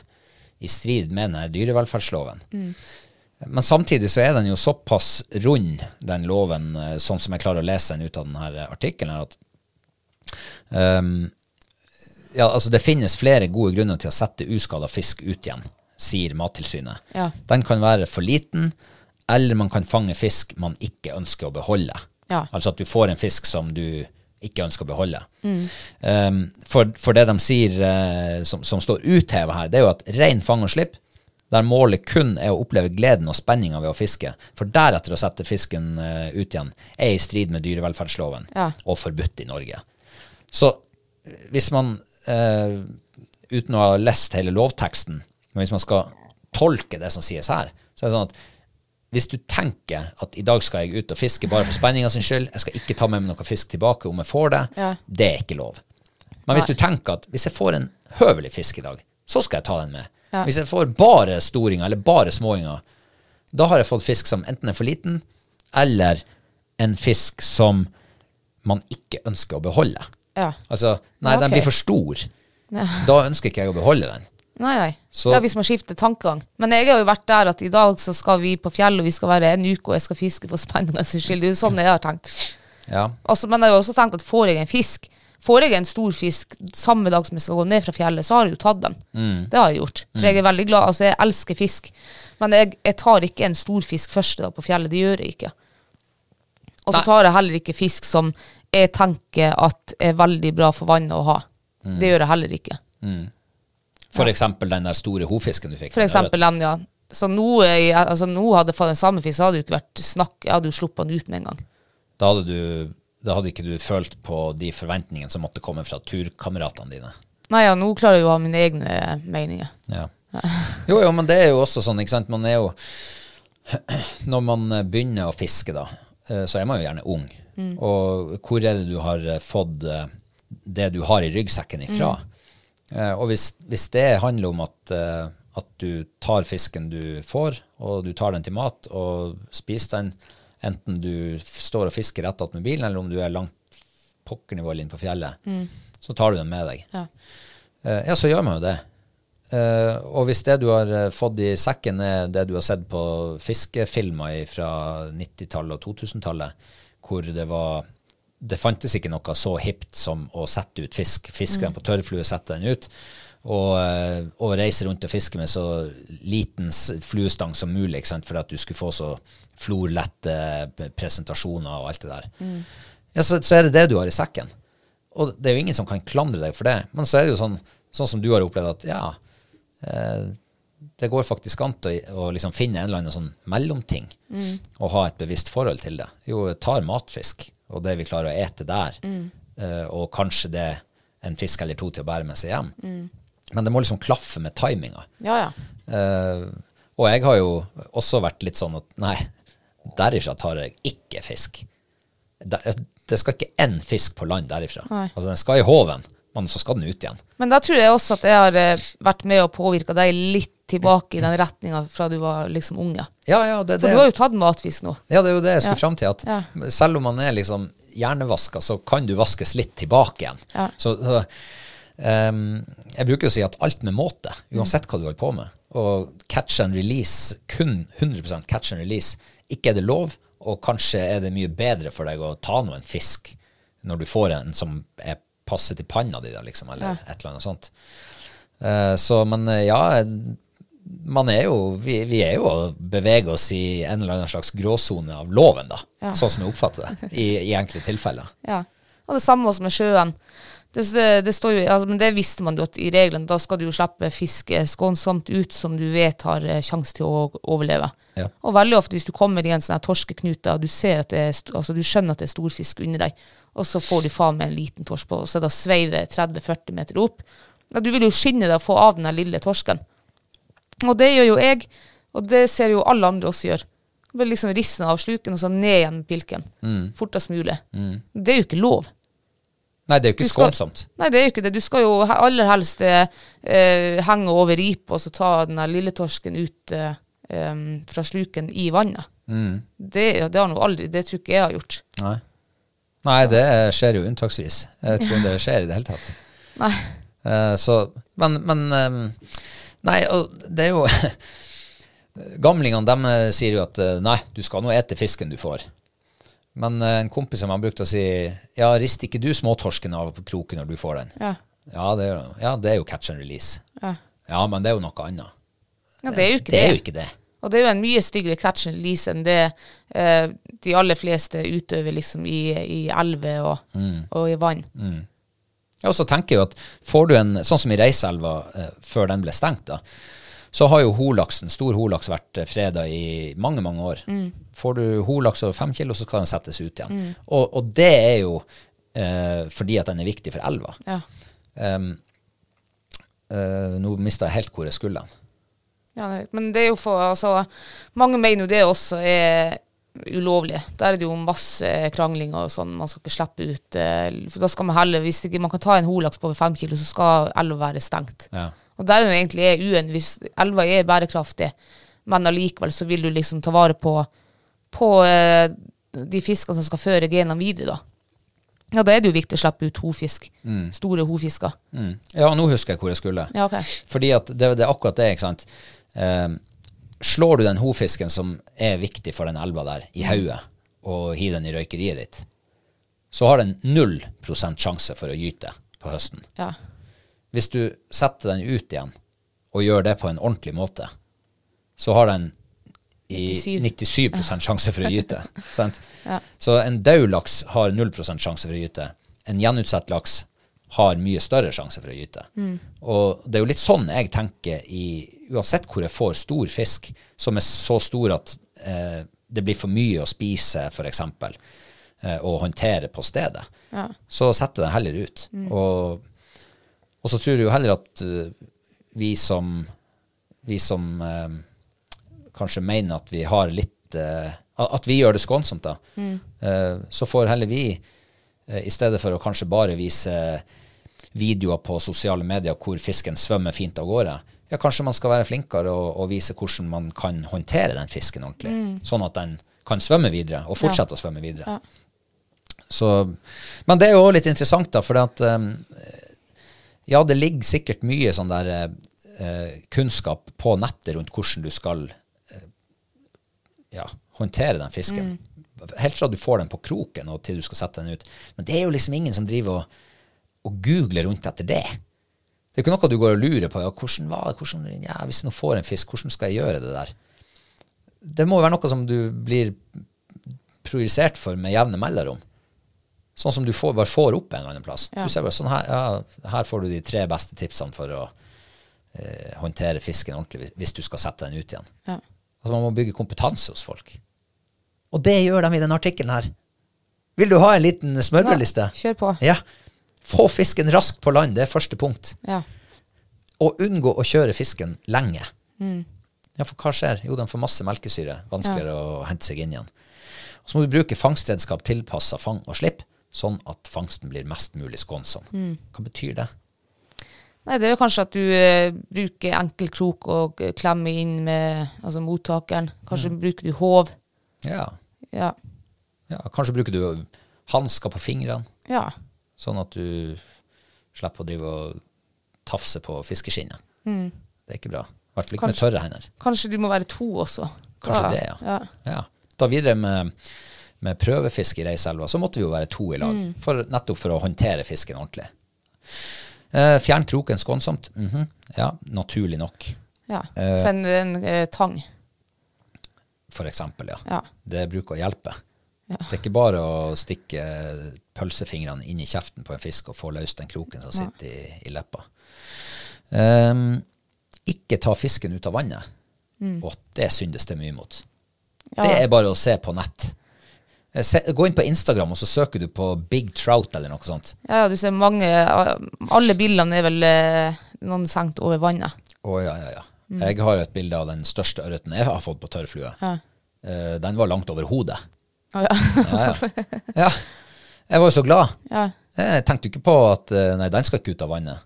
i strid med denne dyrevelferdsloven. Men samtidig så er den jo såpass rund, den loven, eh, sånn som jeg klarer å lese den ut av denne artikkelen, at um, ja, altså det finnes flere gode grunner til å sette uskada fisk ut igjen, sier Mattilsynet. Ja. Den kan være for liten, eller man kan fange fisk man ikke ønsker å beholde. Ja. Altså at du får en fisk som du ikke ønsker å beholde. Um, for, for det de sier uh, som, som står utheva her, det er jo at rein fang og slipp, der målet kun er å oppleve gleden og spenninga ved å fiske, for deretter å sette fisken uh, ut igjen, er i strid med dyrevelferdsloven Ja. og forbudt i Norge. Så eh, hvis man, uh, uten å ha lest hele lovteksten, men hvis man skal tolke det som sies her, så er det sånn at hvis du tenker at i dag skal jeg ut og fiske bare for spenninga sin skyld, jeg skal ikke ta med meg noe fisk tilbake om jeg får det, Ja. det er ikke lov. Men hvis du tenker at hvis jeg får en høvelig fisk i dag, så skal jeg ta den med. Ja. Hvis jeg får bare storinger eller bare småinger, da har jeg fått fisk som enten er for liten, eller en fisk som man ikke ønsker å beholde. Ja. Altså, nei, Ja, den blir for stor. Da ønsker ikke jeg å beholde den. Nei, nei. Så- ja, hvis man skifter tankegang. Men jeg har jo vært der at i dag så skal vi på fjellet, og vi skal være en uke, og jeg skal fiske for spennende skyld. Det er jo sånn jeg har tenkt. Ja. Altså, men jeg har jo også tenkt at får jeg en fisk, får jeg en stor fisk samme dag som jeg skal gå ned fra fjellet, så har jeg jo tatt den. Det har jeg gjort. For jeg er veldig glad, altså jeg elsker fisk. Men jeg, jeg tar ikke en stor fisk første dag på fjellet, det gjør jeg ikke. Og så tar jeg heller ikke fisk som jeg tenker at er veldig bra for vannet å ha. Det gjør jeg heller ikke. For eksempel den der store hovfisken du fikk. For eksempel den, ja. Så nå, altså, nå hadde fått en samefisk, hadde det ikke vært snakk. Jeg hadde jo sluppet den ut med en gang. Da hadde, du, da hadde ikke du følt på de forventningene som måtte komme fra turkameratene dine. Nei, ja, nå klarer jeg jo å ha mine egne meninger. Ja. Jo, jo, men det er jo også sånn, ikke sant. Man er jo Når man begynner å fiske, da, eh, så er man jo gjerne ung. Og hvor er det du har fått eh, det du har i ryggsekken ifra? Eh, Og hvis, hvis det handler om at, eh, at du tar fisken du får, og du tar den til mat og spiser den, enten du står og fisker rett attmed bilen, eller om du er langt pokkernivå inn på fjellet, så tar du den med deg. Ja. Eh, ja, så gjør man jo det. Eh, og hvis det du har eh, fått i sekken er det du har sett på fiskefilmer fra 90-tallet og 2000-tallet, hvor det var Det fantes ikke noe så hipt som å sette ut fisk. Fiske den på tørrflue, sette den ut. Og, eh, og reise rundt og fiske med så liten fluestang som mulig, for at du skulle få så florlette presentasjoner og alt det der. Ja, så, så er det det du har i sekken. Og det er jo ingen som kan klandre deg for det. Men så er det jo sånn, sånn som du har opplevd at ja, eh, det går faktisk an å, å liksom finne en eller annen sånn mellomting og ha et bevisst forhold til det. Jo, tar matfisk, og det vi klarer å ete der, mm. og kanskje det en fisk eller to til å bære med seg hjem. Men det må liksom klaffe med timinga. Ja, ja. uh, og jeg har jo også vært litt sånn at nei, derifra tar jeg ikke fisk. Det, det skal ikke én fisk på land derifra. Nei. Altså Den skal i håven, men så skal den ut igjen. Men da tror jeg også at jeg har eh, vært med og påvirka deg litt tilbake i den retninga fra du var liksom unge. Ja, ja, det, For det, du har jo tatt matfisk nå. ja, det er jo det jeg skulle Ja. fram til. At Ja. selv om man er liksom hjernevaska, så kan du vaskes litt tilbake igjen. Ja. Så, så um, jeg bruker jo å si at alt med måte, uansett hva du holder på med, og catch and release, kun 100% catch and release, ikke er det lov, og kanskje er det mye bedre for deg å ta noen fisk når du får en som er passe til panna di, da, liksom, eller et eller annet sånt. Uh, så, men eh, ja, man er jo, vi, vi er jo å bevege oss i en eller annen slags gråsone av loven, da. Sånn som jeg oppfatter det, i, i enkelte tilfeller. Ja. Og det samme også med sjøen. Det, det står jo, altså, men det visste man jo at i reglene. Da skal du jo slippe fisk skånsomt ut som du vet har eh, sjanse til å overleve. Ja. Og veldig ofte hvis du kommer i en sånn torskeknute, og du, ser at det er, altså, du skjønner at det er storfisk under deg, og så får du faen meg en liten torsk på, og så da sveiver 30-40 meter opp. Ja, du vil jo skynde deg å få av den lille torsken. Og det gjør jo jeg, og det ser jo alle andre også gjøre. Bare liksom risse av sluken, og så ned igjen med pilken. Fortest mulig. Det er jo ikke lov. Nei, det er jo ikke skal- skånsomt. Nei, det er jo ikke det. Du skal jo aller helst eh, henge over ripa og så ta den lille torsken ut eh, fra sluken i vannet. Det, det har aldri, det tror ikke jeg har gjort. Nei. Nei, det skjer jo unntaksvis. Jeg vet ikke om det skjer i det hele tatt. Nei. Eh, så, men, men Nei, og det er jo Gamlingene de eh, sier jo at eh, nei, du skal nå ete fisken du får. Men eh, en kompis som han brukte å si ja, rister ikke du småtorsken av på kroken når du får den? Ja. Ja, det er, ja, det er jo catch and release. Ja. Ja, men det er jo noe annet. ja, det er jo ikke Det det. er jo ikke det. Og det er jo en mye styggere catch and release enn det eh, de aller fleste utøver liksom i, i elver og, og i vann. Ja, og så tenker jeg jo at får du en, sånn som i Reiselva eh, før den ble stengt da, så har jo holaksen, stor holaks vært eh, freda i mange, mange år. Får du holaks over fem kilo, så skal den settes ut igjen. Og, og det er jo eh, fordi at den er viktig for elva. Ja. Um, uh, nå mista jeg helt hvor jeg skulle hen. Ja, men det er jo for altså, Mange mener jo det også er ulovlig. Der er det jo masse krangling og sånn. Man skal ikke slippe ut eh, For da skal man heller Hvis ikke man kan ta en holaks på over fem kilo, så skal elva være stengt. Ja. Og der er jo egentlig EU-en, Hvis elva er bærekraftig, men allikevel så vil du liksom ta vare på, på eh, de fiskene som skal føre genene videre, da. Ja, da er det jo viktig å slippe ut hofisk. Store hofisker. Mm. Ja, nå husker jeg hvor jeg skulle. Ja, okay. Fordi at det, det er akkurat det, ikke sant. Eh, slår du den hovfisken som er viktig for den elva der, i hodet, og hiver den i røykeriet ditt, så har den null prosent sjanse for å gyte på høsten. Ja. Hvis du setter den ut igjen, og gjør det på en ordentlig måte, så har den i 97. 97 sjanse for å gyte. sant? Ja. Så en død laks har 0% sjanse for å gyte. En gjenutsett laks har mye større sjanse for å gyte. Og det er jo litt sånn jeg tenker i Uansett hvor jeg får stor fisk som er så stor at eh, det blir for mye å spise, f.eks., eh, og håndtere på stedet, Ja. så setter jeg den heller ut. Og, og så tror jeg jo heller at eh, vi som, vi som eh, kanskje mener at vi har litt eh, At vi gjør det skånsomt, da. Eh, så får heller vi, eh, i stedet for å kanskje bare vise videoer på sosiale medier hvor fisken svømmer fint av gårde, ja, kanskje man skal være flinkere og, og vise hvordan man kan håndtere den fisken ordentlig. Sånn at den kan svømme videre, og fortsette å svømme videre. Så, men det er jo også litt interessant, da, for at eh, ja, det ligger sikkert mye sånn der eh, eh, kunnskap på nettet rundt hvordan du skal eh, ja, håndtere den fisken. Helt fra du får den på kroken og til du skal sette den ut. Men det er jo liksom ingen som driver og, og googler rundt etter det. Det er ikke noe du går og lurer på. Ja, hvordan var det? Hvordan, ja, hvis jeg nå får en fisk, hvordan skal jeg gjøre det der? Det må jo være noe som du blir projisert for med jevne mellomrom. Sånn som du får, bare får opp en eller annen plass. Ja. Du ser bare sånn her, ja, her får du de tre beste tipsene for å eh, håndtere fisken ordentlig hvis- du skal sette den ut igjen. Ja. Altså Man må bygge kompetanse hos folk. Og det gjør de i denne artikkelen her. Vil du ha en liten smørbrødliste? Kjør på. Ja. Få fisken raskt på land, det er første punkt. Ja. Og unngå å kjøre fisken lenge. Ja, for hva skjer? Jo, den får masse melkesyre. Vanskeligere å hente seg inn igjen. Og så må du bruke fangstredskap tilpassa fang og slipp, sånn at fangsten blir mest mulig skånsom. Hva betyr det? Nei, det er jo kanskje at du uh, bruker enkel krok og eh, klemmer inn med altså mottakeren. Kanskje bruker du håv. Ja. Ja. ja. Kanskje bruker du hansker på fingrene, ja. sånn at du slipper å drive og tafse på fiskeskinnet. Det er ikke bra. I hvert fall ikke med tørre hender. Kanskje du må være to også. Kanskje ja. det, ja. ja. Ja. Da videre med, med prøvefiske i Reiselva, så måtte vi jo være to i lag, Mm. for, nettopp for å håndtere fisken ordentlig. Eh, fjern kroken skånsomt. Mhm. Ja, naturlig nok, ja. Eh. Så en, en eh, tang. for eksempel, ja. Ja. Det bruker å hjelpe. Ja. Det er ikke bare å stikke pølsefingrene inn i kjeften på en fisk og få løst den kroken som sitter i, i leppa. Um, ikke ta fisken ut av vannet. Og det syndes det mye mot. Ja. Det er bare å se på nett. Eh, gå inn på Instagram, og så søker du på Big Trout eller noe sånt. Ja, ja, du ser mange Alle bildene er vel eh, noen senkt over vannet. Å ja, ja, ja. Jeg har et bilde av den største ørreten jeg har fått på tørrflue. Ja. Eh, den var langt over hodet. Å, ja. Ja, ja. ja. Jeg var jo så glad. ja. Jeg tenkte ikke på at eh, nei, den skal ikke ut av vannet.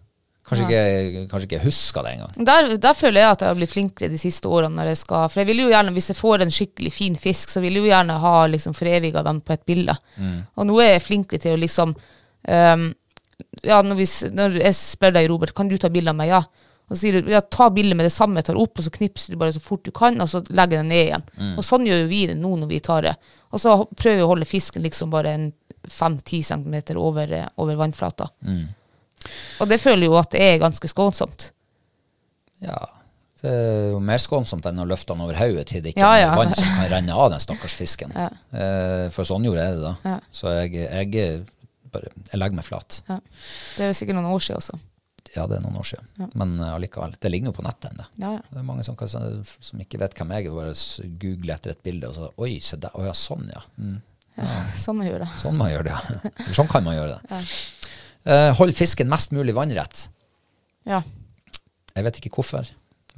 Kanskje ikke, kanskje ikke jeg huska det engang. Der, der føler jeg at jeg har blitt flinkere de siste årene. når jeg skal, For jeg vil jo gjerne, Hvis jeg får en skikkelig fin fisk, så vil jeg jo gjerne ha liksom foreviga den på et bilde. Og nå er jeg flinkere til å liksom um, Ja, når, vi, når jeg spør deg, Robert, kan du ta bilde av meg? Ja. Og så sier du ja, ta bildet med det samme jeg tar opp, og så knipser du bare så fort du kan, og så legger jeg det ned igjen. Og sånn gjør vi det nå når vi tar det. Og så prøver vi å holde fisken liksom bare en 5-10 centimeter over, eh, over vannflata. Og det føler jo at det er ganske skånsomt. Ja, det er jo mer skånsomt enn å løfte den over hodet til det ikke Ja, er ja. vann som kan renne av den stakkars fisken. Ja. for sånn gjorde jeg det da. Ja. Så jeg, jeg, bare, jeg legger meg flat. Ja. Det er jo sikkert noen år siden også. Ja, det er noen år siden. Men eh, allikevel. Det ligger jo på nettet ennå. Ja, ja. Det er mange som, kan, som ikke vet hvem jeg er, bare googler etter et bilde og så Oi, se der. Å ja, sånn, ja. Mm. Sånn man gjør det. Sånn man gjør det, ja. Sånn kan man gjøre det. Eh, hold fisken mest mulig vannrett. Ja. Jeg vet ikke hvorfor,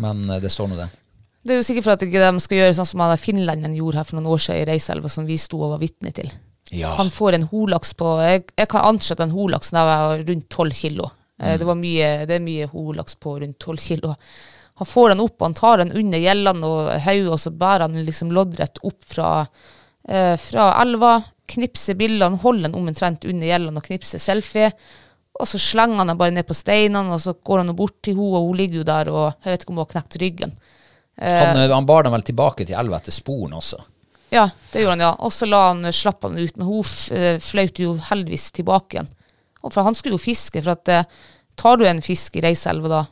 men eh, det står nå det. Det er jo sikkert for at ikke de skal gjøre sånn som han finlenderen gjorde her for noen år siden i Reiselva, som vi sto og var vitne til. Ja. Han får en holaks på Jeg, jeg kan anslå at den holaksen var rundt 12 kilo. Mm. Det, var mye, det er mye holaks på rundt 12 kilo. Han får den opp, han tar den under gjellene og hodet, og så bærer han liksom loddrett opp fra, eh, fra elva, knipser bildene, holder den omtrent under gjellene og knipser selfie. Og så slenger han den bare ned på steinene, og så går han bort til henne, og hun ligger jo der, og jeg vet ikke om hun har knekt ryggen. Han, eh, han bar dem vel tilbake til elva etter sporen også. Ja, det gjorde han, ja. Og så la han, slapp han ut, men hun eh, fløyt jo heldigvis tilbake igjen. Og for han skulle jo fiske, for at eh, tar du en fisk i Reiselva da,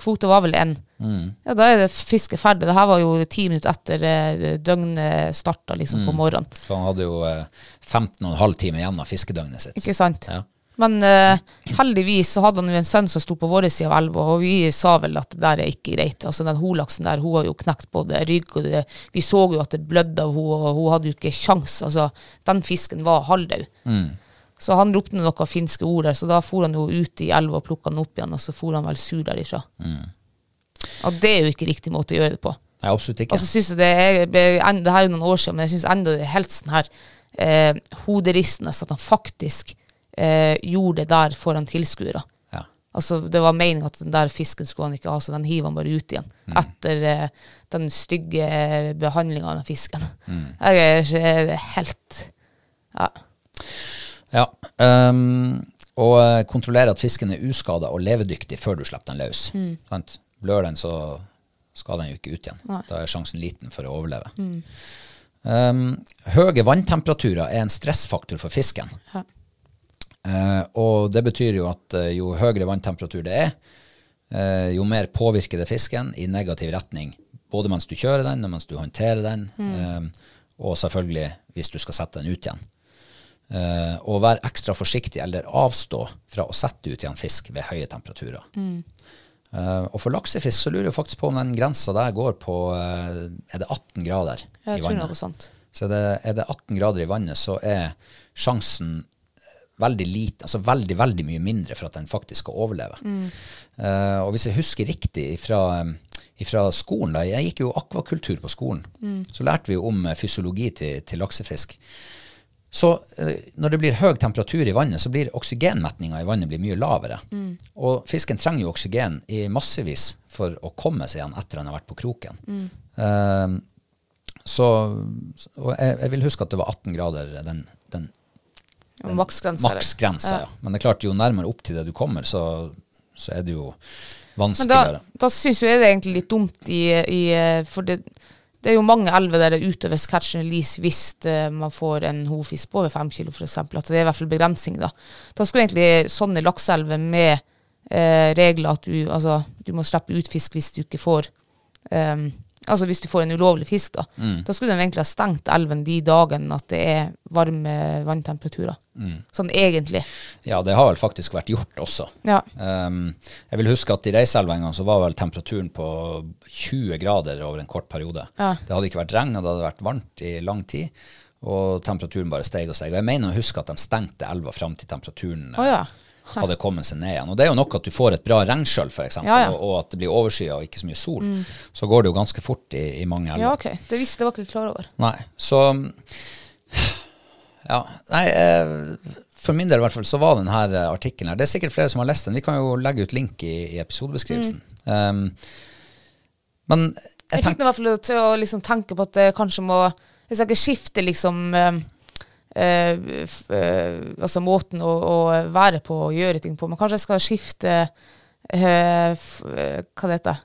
kvota var vel en, ja da er det fisket ferdig. Det her var jo ti minutter etter eh, døgnet starta liksom på morgenen. Så han hadde jo eh, 15,5 timer igjen av fiskedøgnet sitt. Ikke sant? Ja. Men eh, heldigvis så hadde han jo en sønn som sto på vår side av elva, og vi sa vel at det der er ikke greit. Altså Den holaksen der, hun har jo knekt både rygg og det, Vi så jo at det blødde av henne, og hun hadde jo ikke sjans. Altså, den fisken var halvdød. Så han ropte noen finske ord der, så da for han jo ut i elva og plukka den opp igjen, og så for han vel sur derifra. Og det er jo ikke riktig måte å gjøre det på. Nei, absolutt ikke. Og så synes jeg det er, det her er jo noen år siden, men jeg synes enda det er helt sånn her eh, hoderistende at han faktisk eh, gjorde det der foran tilskuere. ja. Altså, det var meninga at den der fisken skulle han ikke ha, så den hiver han bare ut igjen. Etter eh, den stygge eh, behandlinga av den fisken. Jeg er helt Ja. Ja, um, og eh, kontrollere at fisken er uskada og levedyktig før du slipper den løs. Sant? Blør den, så skal den jo ikke ut igjen. Da er sjansen liten for å overleve. Ehm, høye vanntemperaturer er en stressfaktor for fisken. Ja. Eh, og det betyr jo at uh, jo høyere vanntemperatur det er, uh, jo mer påvirker det fisken i negativ retning. Både mens du kjører den, og mens du håndterer den, eh, og selvfølgelig hvis du skal sette den ut igjen. Og vær ekstra forsiktig eller avstå fra å sette ut igjen fisk ved høye temperaturer. Eh, og for laksefisk så lurer jeg faktisk på om den grensa der går på uh, Er det 18 grader Jeg i vannet? sånt. Så er det, er det 18 grader i vannet, så er sjansen veldig lite, altså veldig, veldig mye mindre for at den faktisk skal overleve. Eh, og hvis jeg husker riktig fra, fra skolen, da, jeg gikk jo akvakultur på skolen, så lærte vi jo om eh, fysiologi til, til laksefisk. Så eh, når det blir høy temperatur i vannet, så blir oksygenmetninga i vannet blir mye lavere. Og fisken trenger jo oksygen i massevis for å komme seg igjen etter han har vært på kroken. Eh, så og jeg, jeg vil huske at det var 18 grader, den, den den maksgrensa. Ja. Men det er klart, jo nærmere opp til det du kommer, så, så er det jo vanskeligere. Men da, da syns jeg det er egentlig litt dumt i, i For det, det er jo mange elver der det utøves catch and release hvis eh, man får en hovfisk på over fem kilo, f.eks. At det er i hvert fall begrensning, da. Da skulle egentlig sånne lakseelver med eh, regler at du, altså, du må slippe ut fisk hvis du ikke får ehm, Altså hvis du får en ulovlig fisk, da. Da skulle de egentlig ha stengt elven de dagene at det er varme vanntemperaturer. Sånn egentlig. Ja, det har vel faktisk vært gjort også. Ja. Um, jeg vil huske at i Reiselva en gang så var vel temperaturen på 20 grader over en kort periode. Ja. Det hadde ikke vært regn, og det hadde vært varmt i lang tid. Og temperaturen bare steg og steg. Og jeg mener å huske at de stengte elva fram til temperaturen oh, ja. Hadde kommet seg ned igjen. Og det er jo nok at du får et bra regnskjøll, f.eks., Ja, ja. og, og at det blir overskya og ikke så mye sol. Så går det jo ganske fort i, i mange elver. ja, OK. Det visste jeg var ikke klar over. Nei, så Ja, nei eh, For min del i hvert fall så var denne artikkelen her Det er sikkert flere som har lest den. Vi kan jo legge ut link i, i episodebeskrivelsen. Um, men jeg Jeg fikk tenkte i hvert fall til å liksom tenke på at jeg kanskje må Hvis jeg ikke skifter liksom eh, Altså måten å, å være på og gjøre ting på, men kanskje jeg skal skifte eh, f, eh, Hva det heter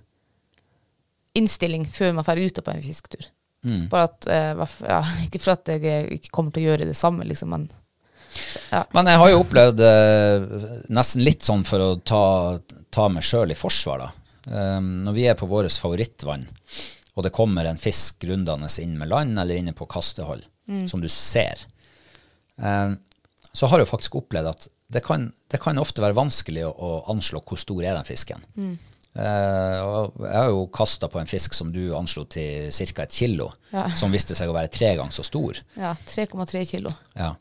Innstilling før man drar ute på en fisketur. Bare at eh, ja, Ikke for at jeg eh, ikke kommer til å gjøre det samme, liksom, men Men jeg har jo opplevd eh, nesten litt sånn for å ta, ta meg sjøl i forsvar, da. Um, når vi er på vårt favorittvann, og det kommer en fisk rundende inn med land eller inne på kastehold, som du ser, så har jeg faktisk opplevd at det kan, det kan ofte være vanskelig å, å anslå hvor stor er den fisken. Eh, og jeg har jo kasta på en fisk som du anslo til ca. et kilo, Ja. som viste seg å være tre ganger så stor. ja, 3,3 kilo. Ja.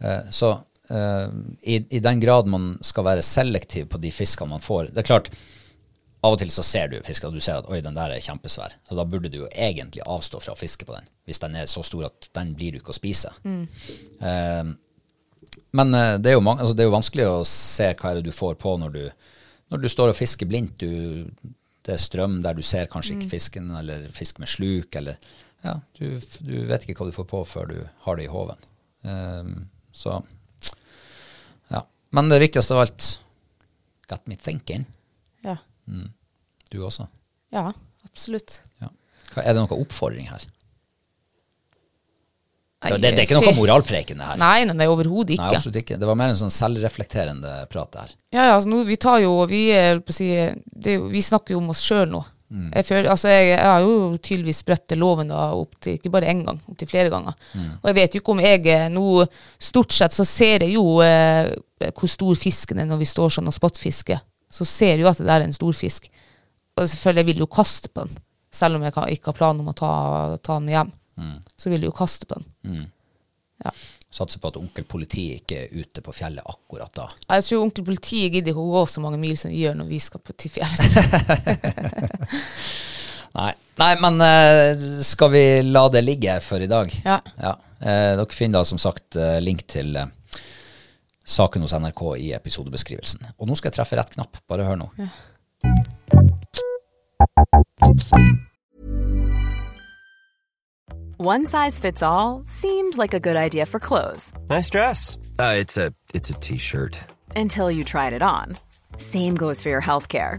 Eh, så eh, i, i den grad man skal være selektiv på de fiskene man får Det er klart, av og til så ser du fisken, og du ser at oi, den der er kjempesvær. Så da burde du jo egentlig avstå fra å fiske på den, hvis den er så stor at den blir du ikke å spise. Eh, Men eh, det er, jo mange, altså det er jo vanskelig å se hva er det du får på når du, når du står og fisker blindt. Du, det er strøm der du ser kanskje ikke fisken, eller fisk med sluk, eller ja, du, du vet ikke hva du får på før du har det i håven. Ehm, så ja. Men det viktigste av alt got me thinking. Ja. Du også. ja, absolutt. Ja. Hva, er det noen oppfordring her? Nei, det, det er ikke noe moralpreken, det her. Nei, nei, nei overhodet Nei, ikke. absolutt ikke. Det var mer en sånn selvreflekterende prat der. Ja, ja, altså nå, vi tar jo Vi, er, si, det, vi snakker jo om oss sjøl nå. Mm. Jeg, føler, altså jeg, jeg har jo tydeligvis sprøtt loven da, opp til, ikke bare én gang, opp til flere ganger. Mm. Og jeg vet jo ikke om jeg eh, nå Stort sett så ser jeg jo eh, hvor stor fisken er når vi står sånn og spottfisker. Så ser jeg jo at det der er en stor fisk. Og selvfølgelig jeg vil jo kaste på den. Selv om jeg ikke har planer om å ta, ta den med hjem. Mm. Så vil jeg jo kaste på den. Satser på at onkel politi ikke er ute på fjellet akkurat da. Jeg tror onkel politiet gidder ikke å gå så mange mil som vi gjør når vi skal på, til fjells. Nei, Nei men eh, skal vi la det ligge for i dag? Ja. Eh, dere finner da som sagt eh, link til saken hos NRK i episodebeskrivelsen. Og nå skal jeg treffe rett knapp. Bare hør nå. One size fits all seemed like a good idea for clothes Nice dress. Uh, it's a it's a t-shirt. until you tried it on. Same goes for your healthcare.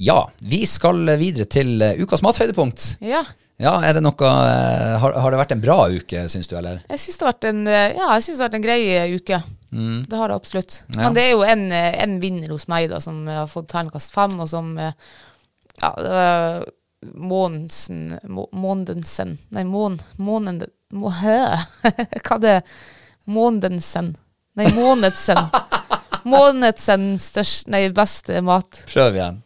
Ja, vi skal videre til eh, ukas mathøydepunkt. ja. Ja, er det noe eh, har, har det vært en bra uke, syns du, eller? Jeg syns det eh, ja, det har vært en grei uke. uke. Det har det absolutt. Mm. Ja. Men det er jo en, en vinner hos meg da, som har fått terningkast fem, og som Ja, Månensen Må- Måndensen Nei, Mån... Månen... Må. Hva det Måndensen. Nei, Månedsen. Månedsen størst Nei, beste mat. Prøv igjen.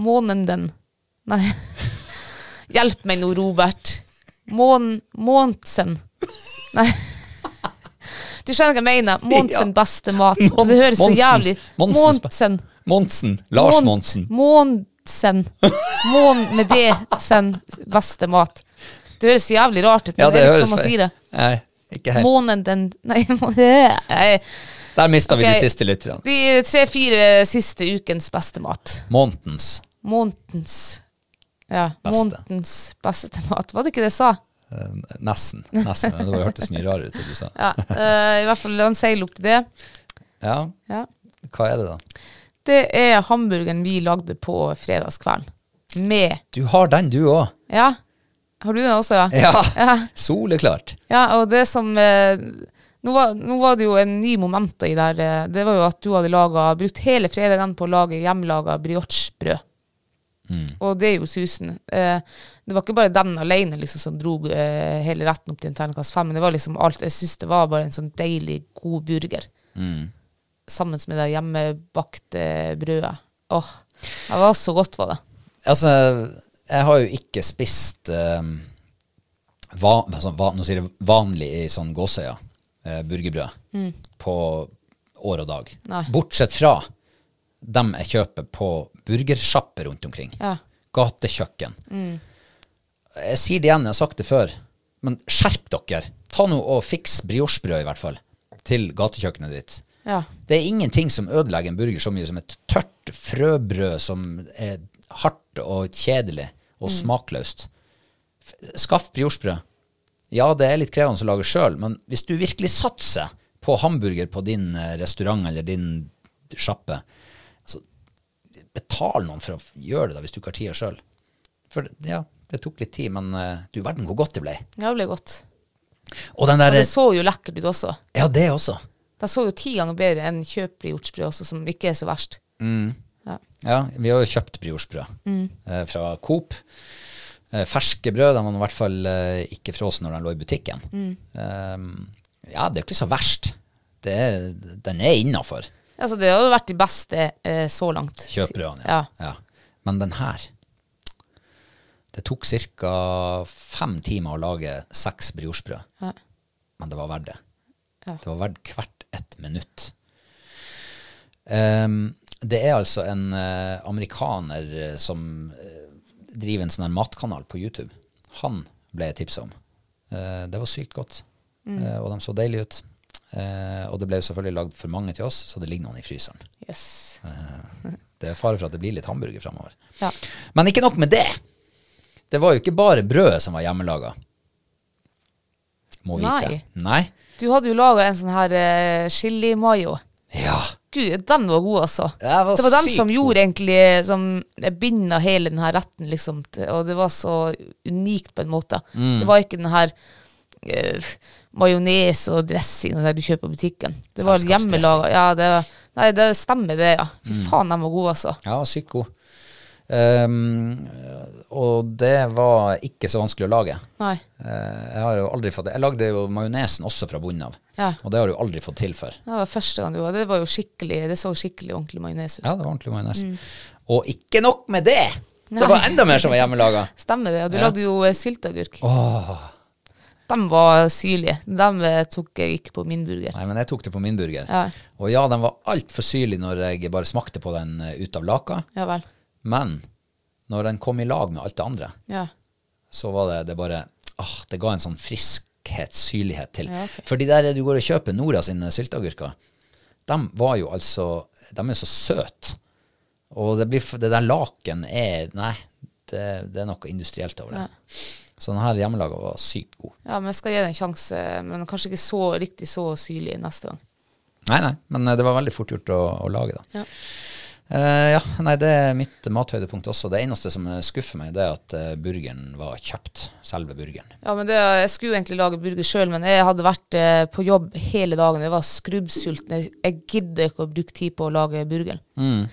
Månenden. Nei. Hjelp meg nå, Robert. Mån... Månsen. Nei. Du skjønner hva jeg mener? Månsen beste mat. Mon- det høres så jævlig Månsen. Monsen. Lars Monsen. Månsen. Mån med det sen beste mat. Det høres så jævlig rart ut, men Ja, det det er ikke sånn man å si det. Nei, ikke helt. Månen den Nei, må- nei. Der mista vi de siste lytterne. De tre-fire siste ukens beste mat. Månedens. Månedens Ja, Beste. månedens beste mat. Var det ikke det jeg sa? Eh, Nesten. Nesten. Det hørtes mye rarere ut, det du sa. Ja, uh, I hvert fall la han seil opp til det. Ja, Ja. hva er det, da? Det er hamburgeren vi lagde på fredagskvelden. Med Du har den, du òg. Ja. Har du den også, ja? Ja. Ja, Soleklart. ja og det som eh, nå, var, nå var det jo en ny moment i der. eh, Det var jo at du hadde laget, brukt hele fredagen på å lage hjemmelaga briochebrød. Og det er jo susen. Eh, det var ikke bare den alene liksom, som dro eh, hele retten opp til en terningkast fem, men det var liksom alt. Jeg syns det var bare en sånn deilig, god burger. Sammen med det hjemmebakte brødet. Åh, det var så godt, var det. Altså, jeg har jo ikke spist eh, va, altså, va, Nå sier jeg vanlig i sånn gåseøya, eh, burgerbrød, på år og dag. Nei. Bortsett fra dem jeg kjøper på burgersjapper rundt omkring. Ja. Gatekjøkken. Jeg sier det igjen, jeg har sagt det før, men skjerp dere. Ta nå og fiks briochebrød, i hvert fall, til gatekjøkkenet ditt. Ja. Det er ingenting som ødelegger en burger så mye som et tørt frøbrød som er hardt og kjedelig og smakløst. F- Skaff briochebrød. Ja, det er litt krevende å lage sjøl, men hvis du virkelig satser på hamburger på din eh, restaurant eller din sjappe, altså, betal noen for å gjøre det da, hvis du ikke har tida sjøl. For ja, det tok litt tid, men eh, du verden hvor godt det ble. Ja, det ble godt. Og den Og det så jo lekkert ut også. Ja, det også. Det så jo ti ganger bedre enn kjøp hjortsbrød også, som ikke er så verst. Ja, vi har jo kjøpt briochebrød eh, fra Coop. Eh, ferske brød, de var i hvert fall eh, ikke frosne når de lå i butikken. Mm. ja, det er jo ikke så verst. Det den er innafor, Altså, det har jo vært de beste eh, så langt. kjøpbrødene. Ja. Ja. Men den her Det tok ca. fem timer å lage seks briochebrød. Ja. Men det var verdt det. Ja. Det var verdt hvert ett minutt. Um, det er altså en uh, amerikaner som driver en sånn matkanal på YouTube. Han ble jeg tipsa om. Eh, det var sykt godt, Eh, og de så deilige ut. Eh, og det ble jo selvfølgelig lagd for mange til oss, så det ligger noen i fryseren. Yes. Det er fare for at det blir litt hamburger framover. Ja. Men ikke nok med det. Det var jo ikke bare brødet som var hjemmelaga. Må vite. Nei. Nei. Du hadde jo laga en sånn her uh, chili mayo. Ja. Gud, den var god, altså. Det var det var den som gjorde egentlig Som binda hele denne retten, liksom. Og det var så unikt på en måte. Mm. Det var ikke den her uh, majones og dressing og du kjøper på butikken. Det var hjemmelaga. Ja, det, nei, det stemmer det, ja. Fy Mm. faen, den var god, altså. Ja, sykt god. Ehm, og det var ikke så vanskelig å lage. Nei. Eh, jeg har jo aldri fått Jeg lagde jo majonesen også fra bunnen av. Ja. Og det har du aldri fått til før. Det var første gang du var Det var jo skikkelig Det så skikkelig ordentlig majones ut. Ja, det var ordentlig majones. Og ikke nok med det! Det var enda mer som var hjemmelaga. Stemmer det. Og du Ja. lagde jo eh, sylteagurk. De var syrlige. De eh, tok jeg ikke på min burger. Nei, men jeg tok det på min burger. Ja. Og ja, den var altfor syrlig når jeg bare smakte på den ut av laka. Ja vel. Men når den kom i lag med alt det andre, Ja. så var det, det bare åh, Det ga en sånn friskhet, syrlighet til. Ja, okay. For de der du går og kjøper Nora sine sylteagurker, de var jo altså De er så søte. Og det, blir, det der laken er Nei, det, det er noe industrielt over det. Så denne hjemmelaga var sykt god. ja, men jeg skal gi det en sjanse. Men kanskje ikke så riktig så syrlig neste gang. Nei, nei, men eh, det var veldig fort gjort å, å lage, da. Ja. Eh, ja, nei, det er mitt mathøydepunkt også. Det eneste som skuffer meg, det er at uh, burgeren var kjøpt. Selve burgeren. Ja, men det, Jeg skulle egentlig lage burger sjøl, men jeg hadde vært uh, på jobb hele dagen. Jeg var skrubbsulten. Jeg, jeg gidder ikke å bruke tid på å lage burgeren. Mm.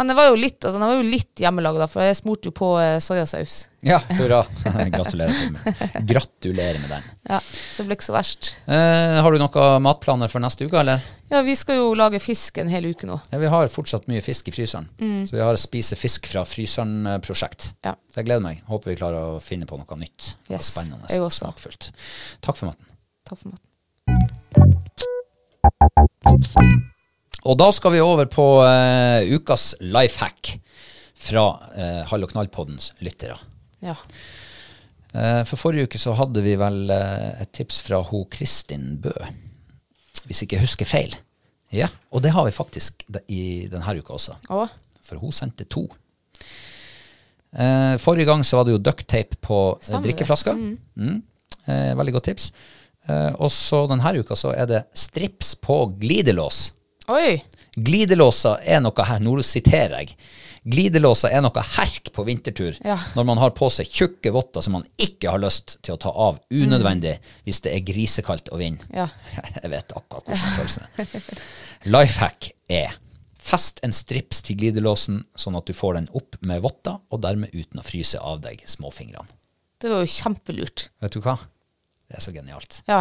Men det var jo litt altså, var jo litt hjemmelaga, for jeg smurte jo på eh, soyasaus. Ja, hurra. Gratulerer, med, gratulerer med den. Ja, Så det ble ikke så verst. Eh, har du noen matplaner for neste uke, eller? Ja, vi skal jo lage fisk en hel uke nå. Ja, vi har fortsatt mye fisk i fryseren. Så vi har Spise fisk fra fryseren-prosjekt. Ja. Så jeg gleder meg. Håper vi klarer å finne på noe nytt Yes, spennende jeg også. smakfullt. Takk for maten. Takk for maten. Og da skal vi over på uh, ukas life hack fra uh, Hall og knall-poddens lyttere. Ja. Uh, for forrige uke så hadde vi vel et tips fra ho Kristin Bø, hvis ikke husker feil. Ja, Og det har vi faktisk i denne uka også, Å, for hun sendte to. Forrige gang så var det jo ducktape på drikkeflaska. Mm. Eh, veldig godt tips. Og så denne uka så er det strips på glidelås. Oi! Glidelåser er noe her, nå siterer jeg. Glidelåser er noe herk på vintertur Ja. når man har på seg tjukke votter som man ikke har lyst til å ta av unødvendig hvis det er grisekaldt og vind. Ja. Jeg vet akkurat hvordan følelsen er. Lifehack er fest en strips til glidelåsen sånn at du får den opp med votter, og dermed uten å fryse av deg småfingrene. Det var jo kjempelurt. Vet du hva? Det er så genialt. Ja.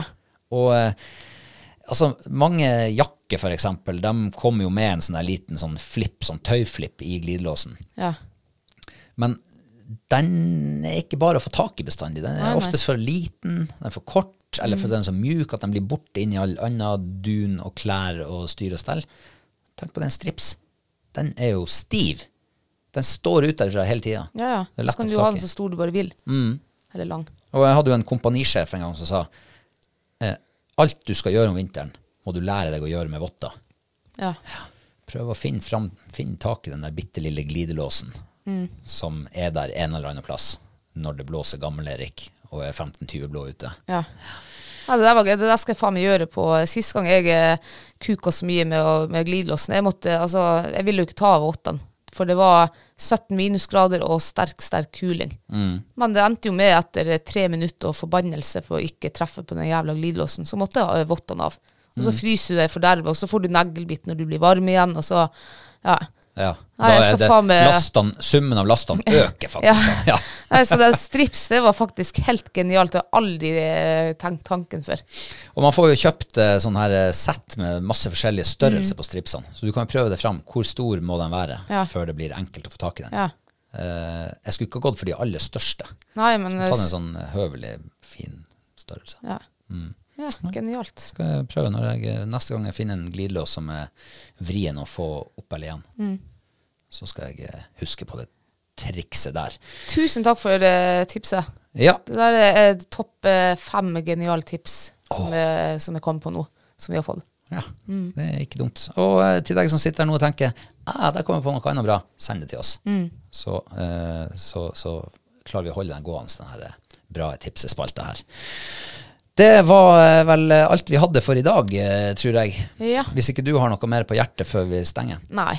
Og eh, altså, mange jakker for eksempel, de kommer jo med en sånn liten sånn flipp, sånn tøyflipp i glidelåsen. Ja. Men den er ikke bare å få tak i bestandig. Den er Nei, nei. oftest for liten, den er for kort, eller for den er så mjuk at den blir borte inn i all annen dun og klær og styr og stell. Tenk på den strips. Den er jo stiv. Den står ut derfra hele tida. ja, ja. Det Så kan du ha den så stor du bare vil. Mm. Eller lang. Og jeg hadde jo en kompanisjef en gang som sa alt du skal gjøre om vinteren, må du lære deg å gjøre med votter. Ja. Prøv å finne, fram, finne tak i den der bitte lille glidelåsen som er der en eller annen plass når det blåser gammel-Erik og er 15-20 blå ute. Ja. ja det, der det der skal jeg faen meg gjøre på Sist gang jeg eh, kuka så mye med, med glidelåsen Jeg måtte, altså, jeg ville jo ikke ta av vottene. For det var 17 minusgrader og sterk, sterk kuling. Men det endte jo med etter tre minutter og forbannelse for å ikke treffe på den jævla glidelåsen, så måtte jeg ha vottene av. Og så fryser du deg forderva, og så får du neglebit når du blir varm igjen, og så Ja. Ja. Nei, Da er det med... lastene, summen av lastene øker faktisk. Ja. Ja. Nei, så den strips, det var faktisk helt genialt. Jeg har aldri eh, tenkt tanken før. Og man får jo kjøpt eh, sånn her eh, sett med masse forskjellige Mm. størrelser på stripsene. Så du kan jo prøve det fram. Hvor stor må den være Ja. før det blir enkelt å få tak i den? Ja. Eh, jeg skulle ikke ha gått for de aller største. Nei, men Ta en sånn høvelig, fin størrelse. ja. Ja, genialt. Skal jeg prøve når jeg, neste gang jeg finner en glidelås som er vrien å få opp eller igjen. Mm. Så skal jeg eh, huske på det trikset der. Tusen takk for uh, tipset. Ja, Det der er uh, topp uh, fem geniale tips som, er som jeg kom på nå, som vi har fått. ja Mm. det er ikke dumt. Og til deg som sitter her nå og tenker ah, der kommer jeg på noe annet bra, send det til oss. Mm. Så, så, så klarer vi å holde den gående, den her bra tipsespalta her. Det var eh, vel alt vi hadde for i dag, eh, tror jeg. Ja. Hvis ikke du har noe mer på hjertet før vi stenger. Nei,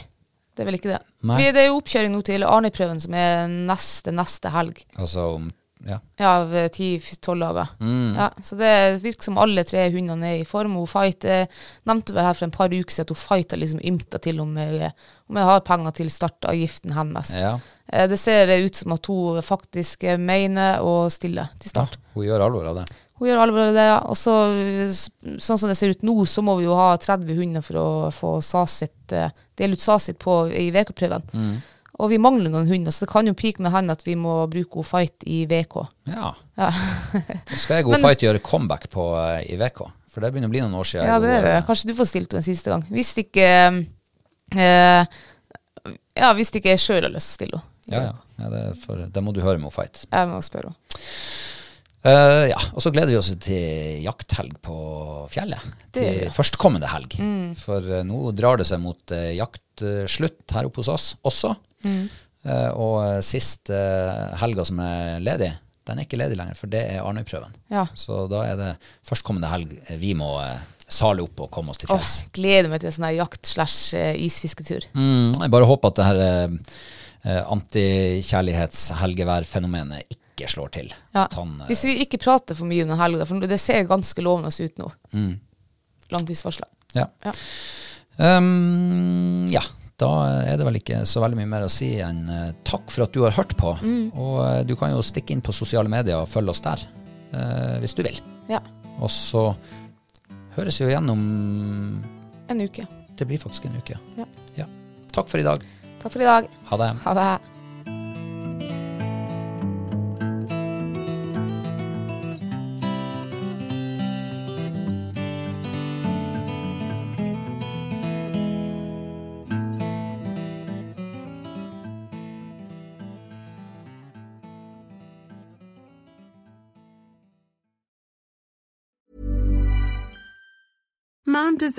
det er vel ikke det. Vi, det er jo oppkjøring nå til Arne-prøven, som er neste, neste helg. Altså om Ja. Ja, av ti-tolv dager. Mm. Ja, så det virker som alle tre hundene er i form. Hun fight, jeg nevnte vel her for en par uker siden at hun fighta liksom ymta til om jeg, om jeg har penger til startavgiften hennes. ja. Eh, Det ser ut som at hun faktisk eh, mener å stille til start. Hun gjør alvor av det. Hun gjør alvor av det, ja. Og så, sånn som det ser ut nå, så må vi jo ha 30 hunder for å få sasit, eh, dele ut sasit på i VK-prøven. Mm. Og vi mangler noen hunder, så det kan jo pike med henne at vi må bruke henne fight i VK. Ja. Ja, skal jeg gå fight gjøre comeback på eh, i VK. For det begynner å bli noen år siden. ja det er det. Kanskje du får stilt henne en siste gang. Hvis ikke eh, Ja, hvis ikke jeg sjøl har lyst til å stille henne. Ja, ja. ja det for, da må du høre med henne fight. Jeg må spørre henne. Eh, ja, og så gleder vi oss til jakthelg på fjellet. Det Til ja. førstkommende helg. For uh, nå drar det seg mot uh, jaktslutt her oppe hos oss også. Eh, og sist uh, helga som er ledig, den er ikke ledig lenger, for det er Arnøyprøven. Ja. Så da er det førstkommende helg vi må uh, sale opp og komme oss til fjells. Oh, gleder meg til sånn her jakt slash isfisketur. Mm, jeg bare håper at det her uh, antikjærlighetshelgeværfenomenet ikke slår til. Ja. Han, eh, Hvis vi ikke prater for mye om den helga, for det ser ganske lovende ut nå. Mm. Langtidsvarsler. Ja. Ja. Um, ja, da er det vel ikke så veldig mye mer å si enn eh, takk for at du har hørt på. Mm. Og eh, du kan jo stikke inn på sosiale medier og følge oss der, uh, hvis du vil. Ja. Og så høres vi jo igjen om En uke. Det blir faktisk en uke. Ja. ja. Takk for i dag. Takk for i dag. Ha det. Ha det.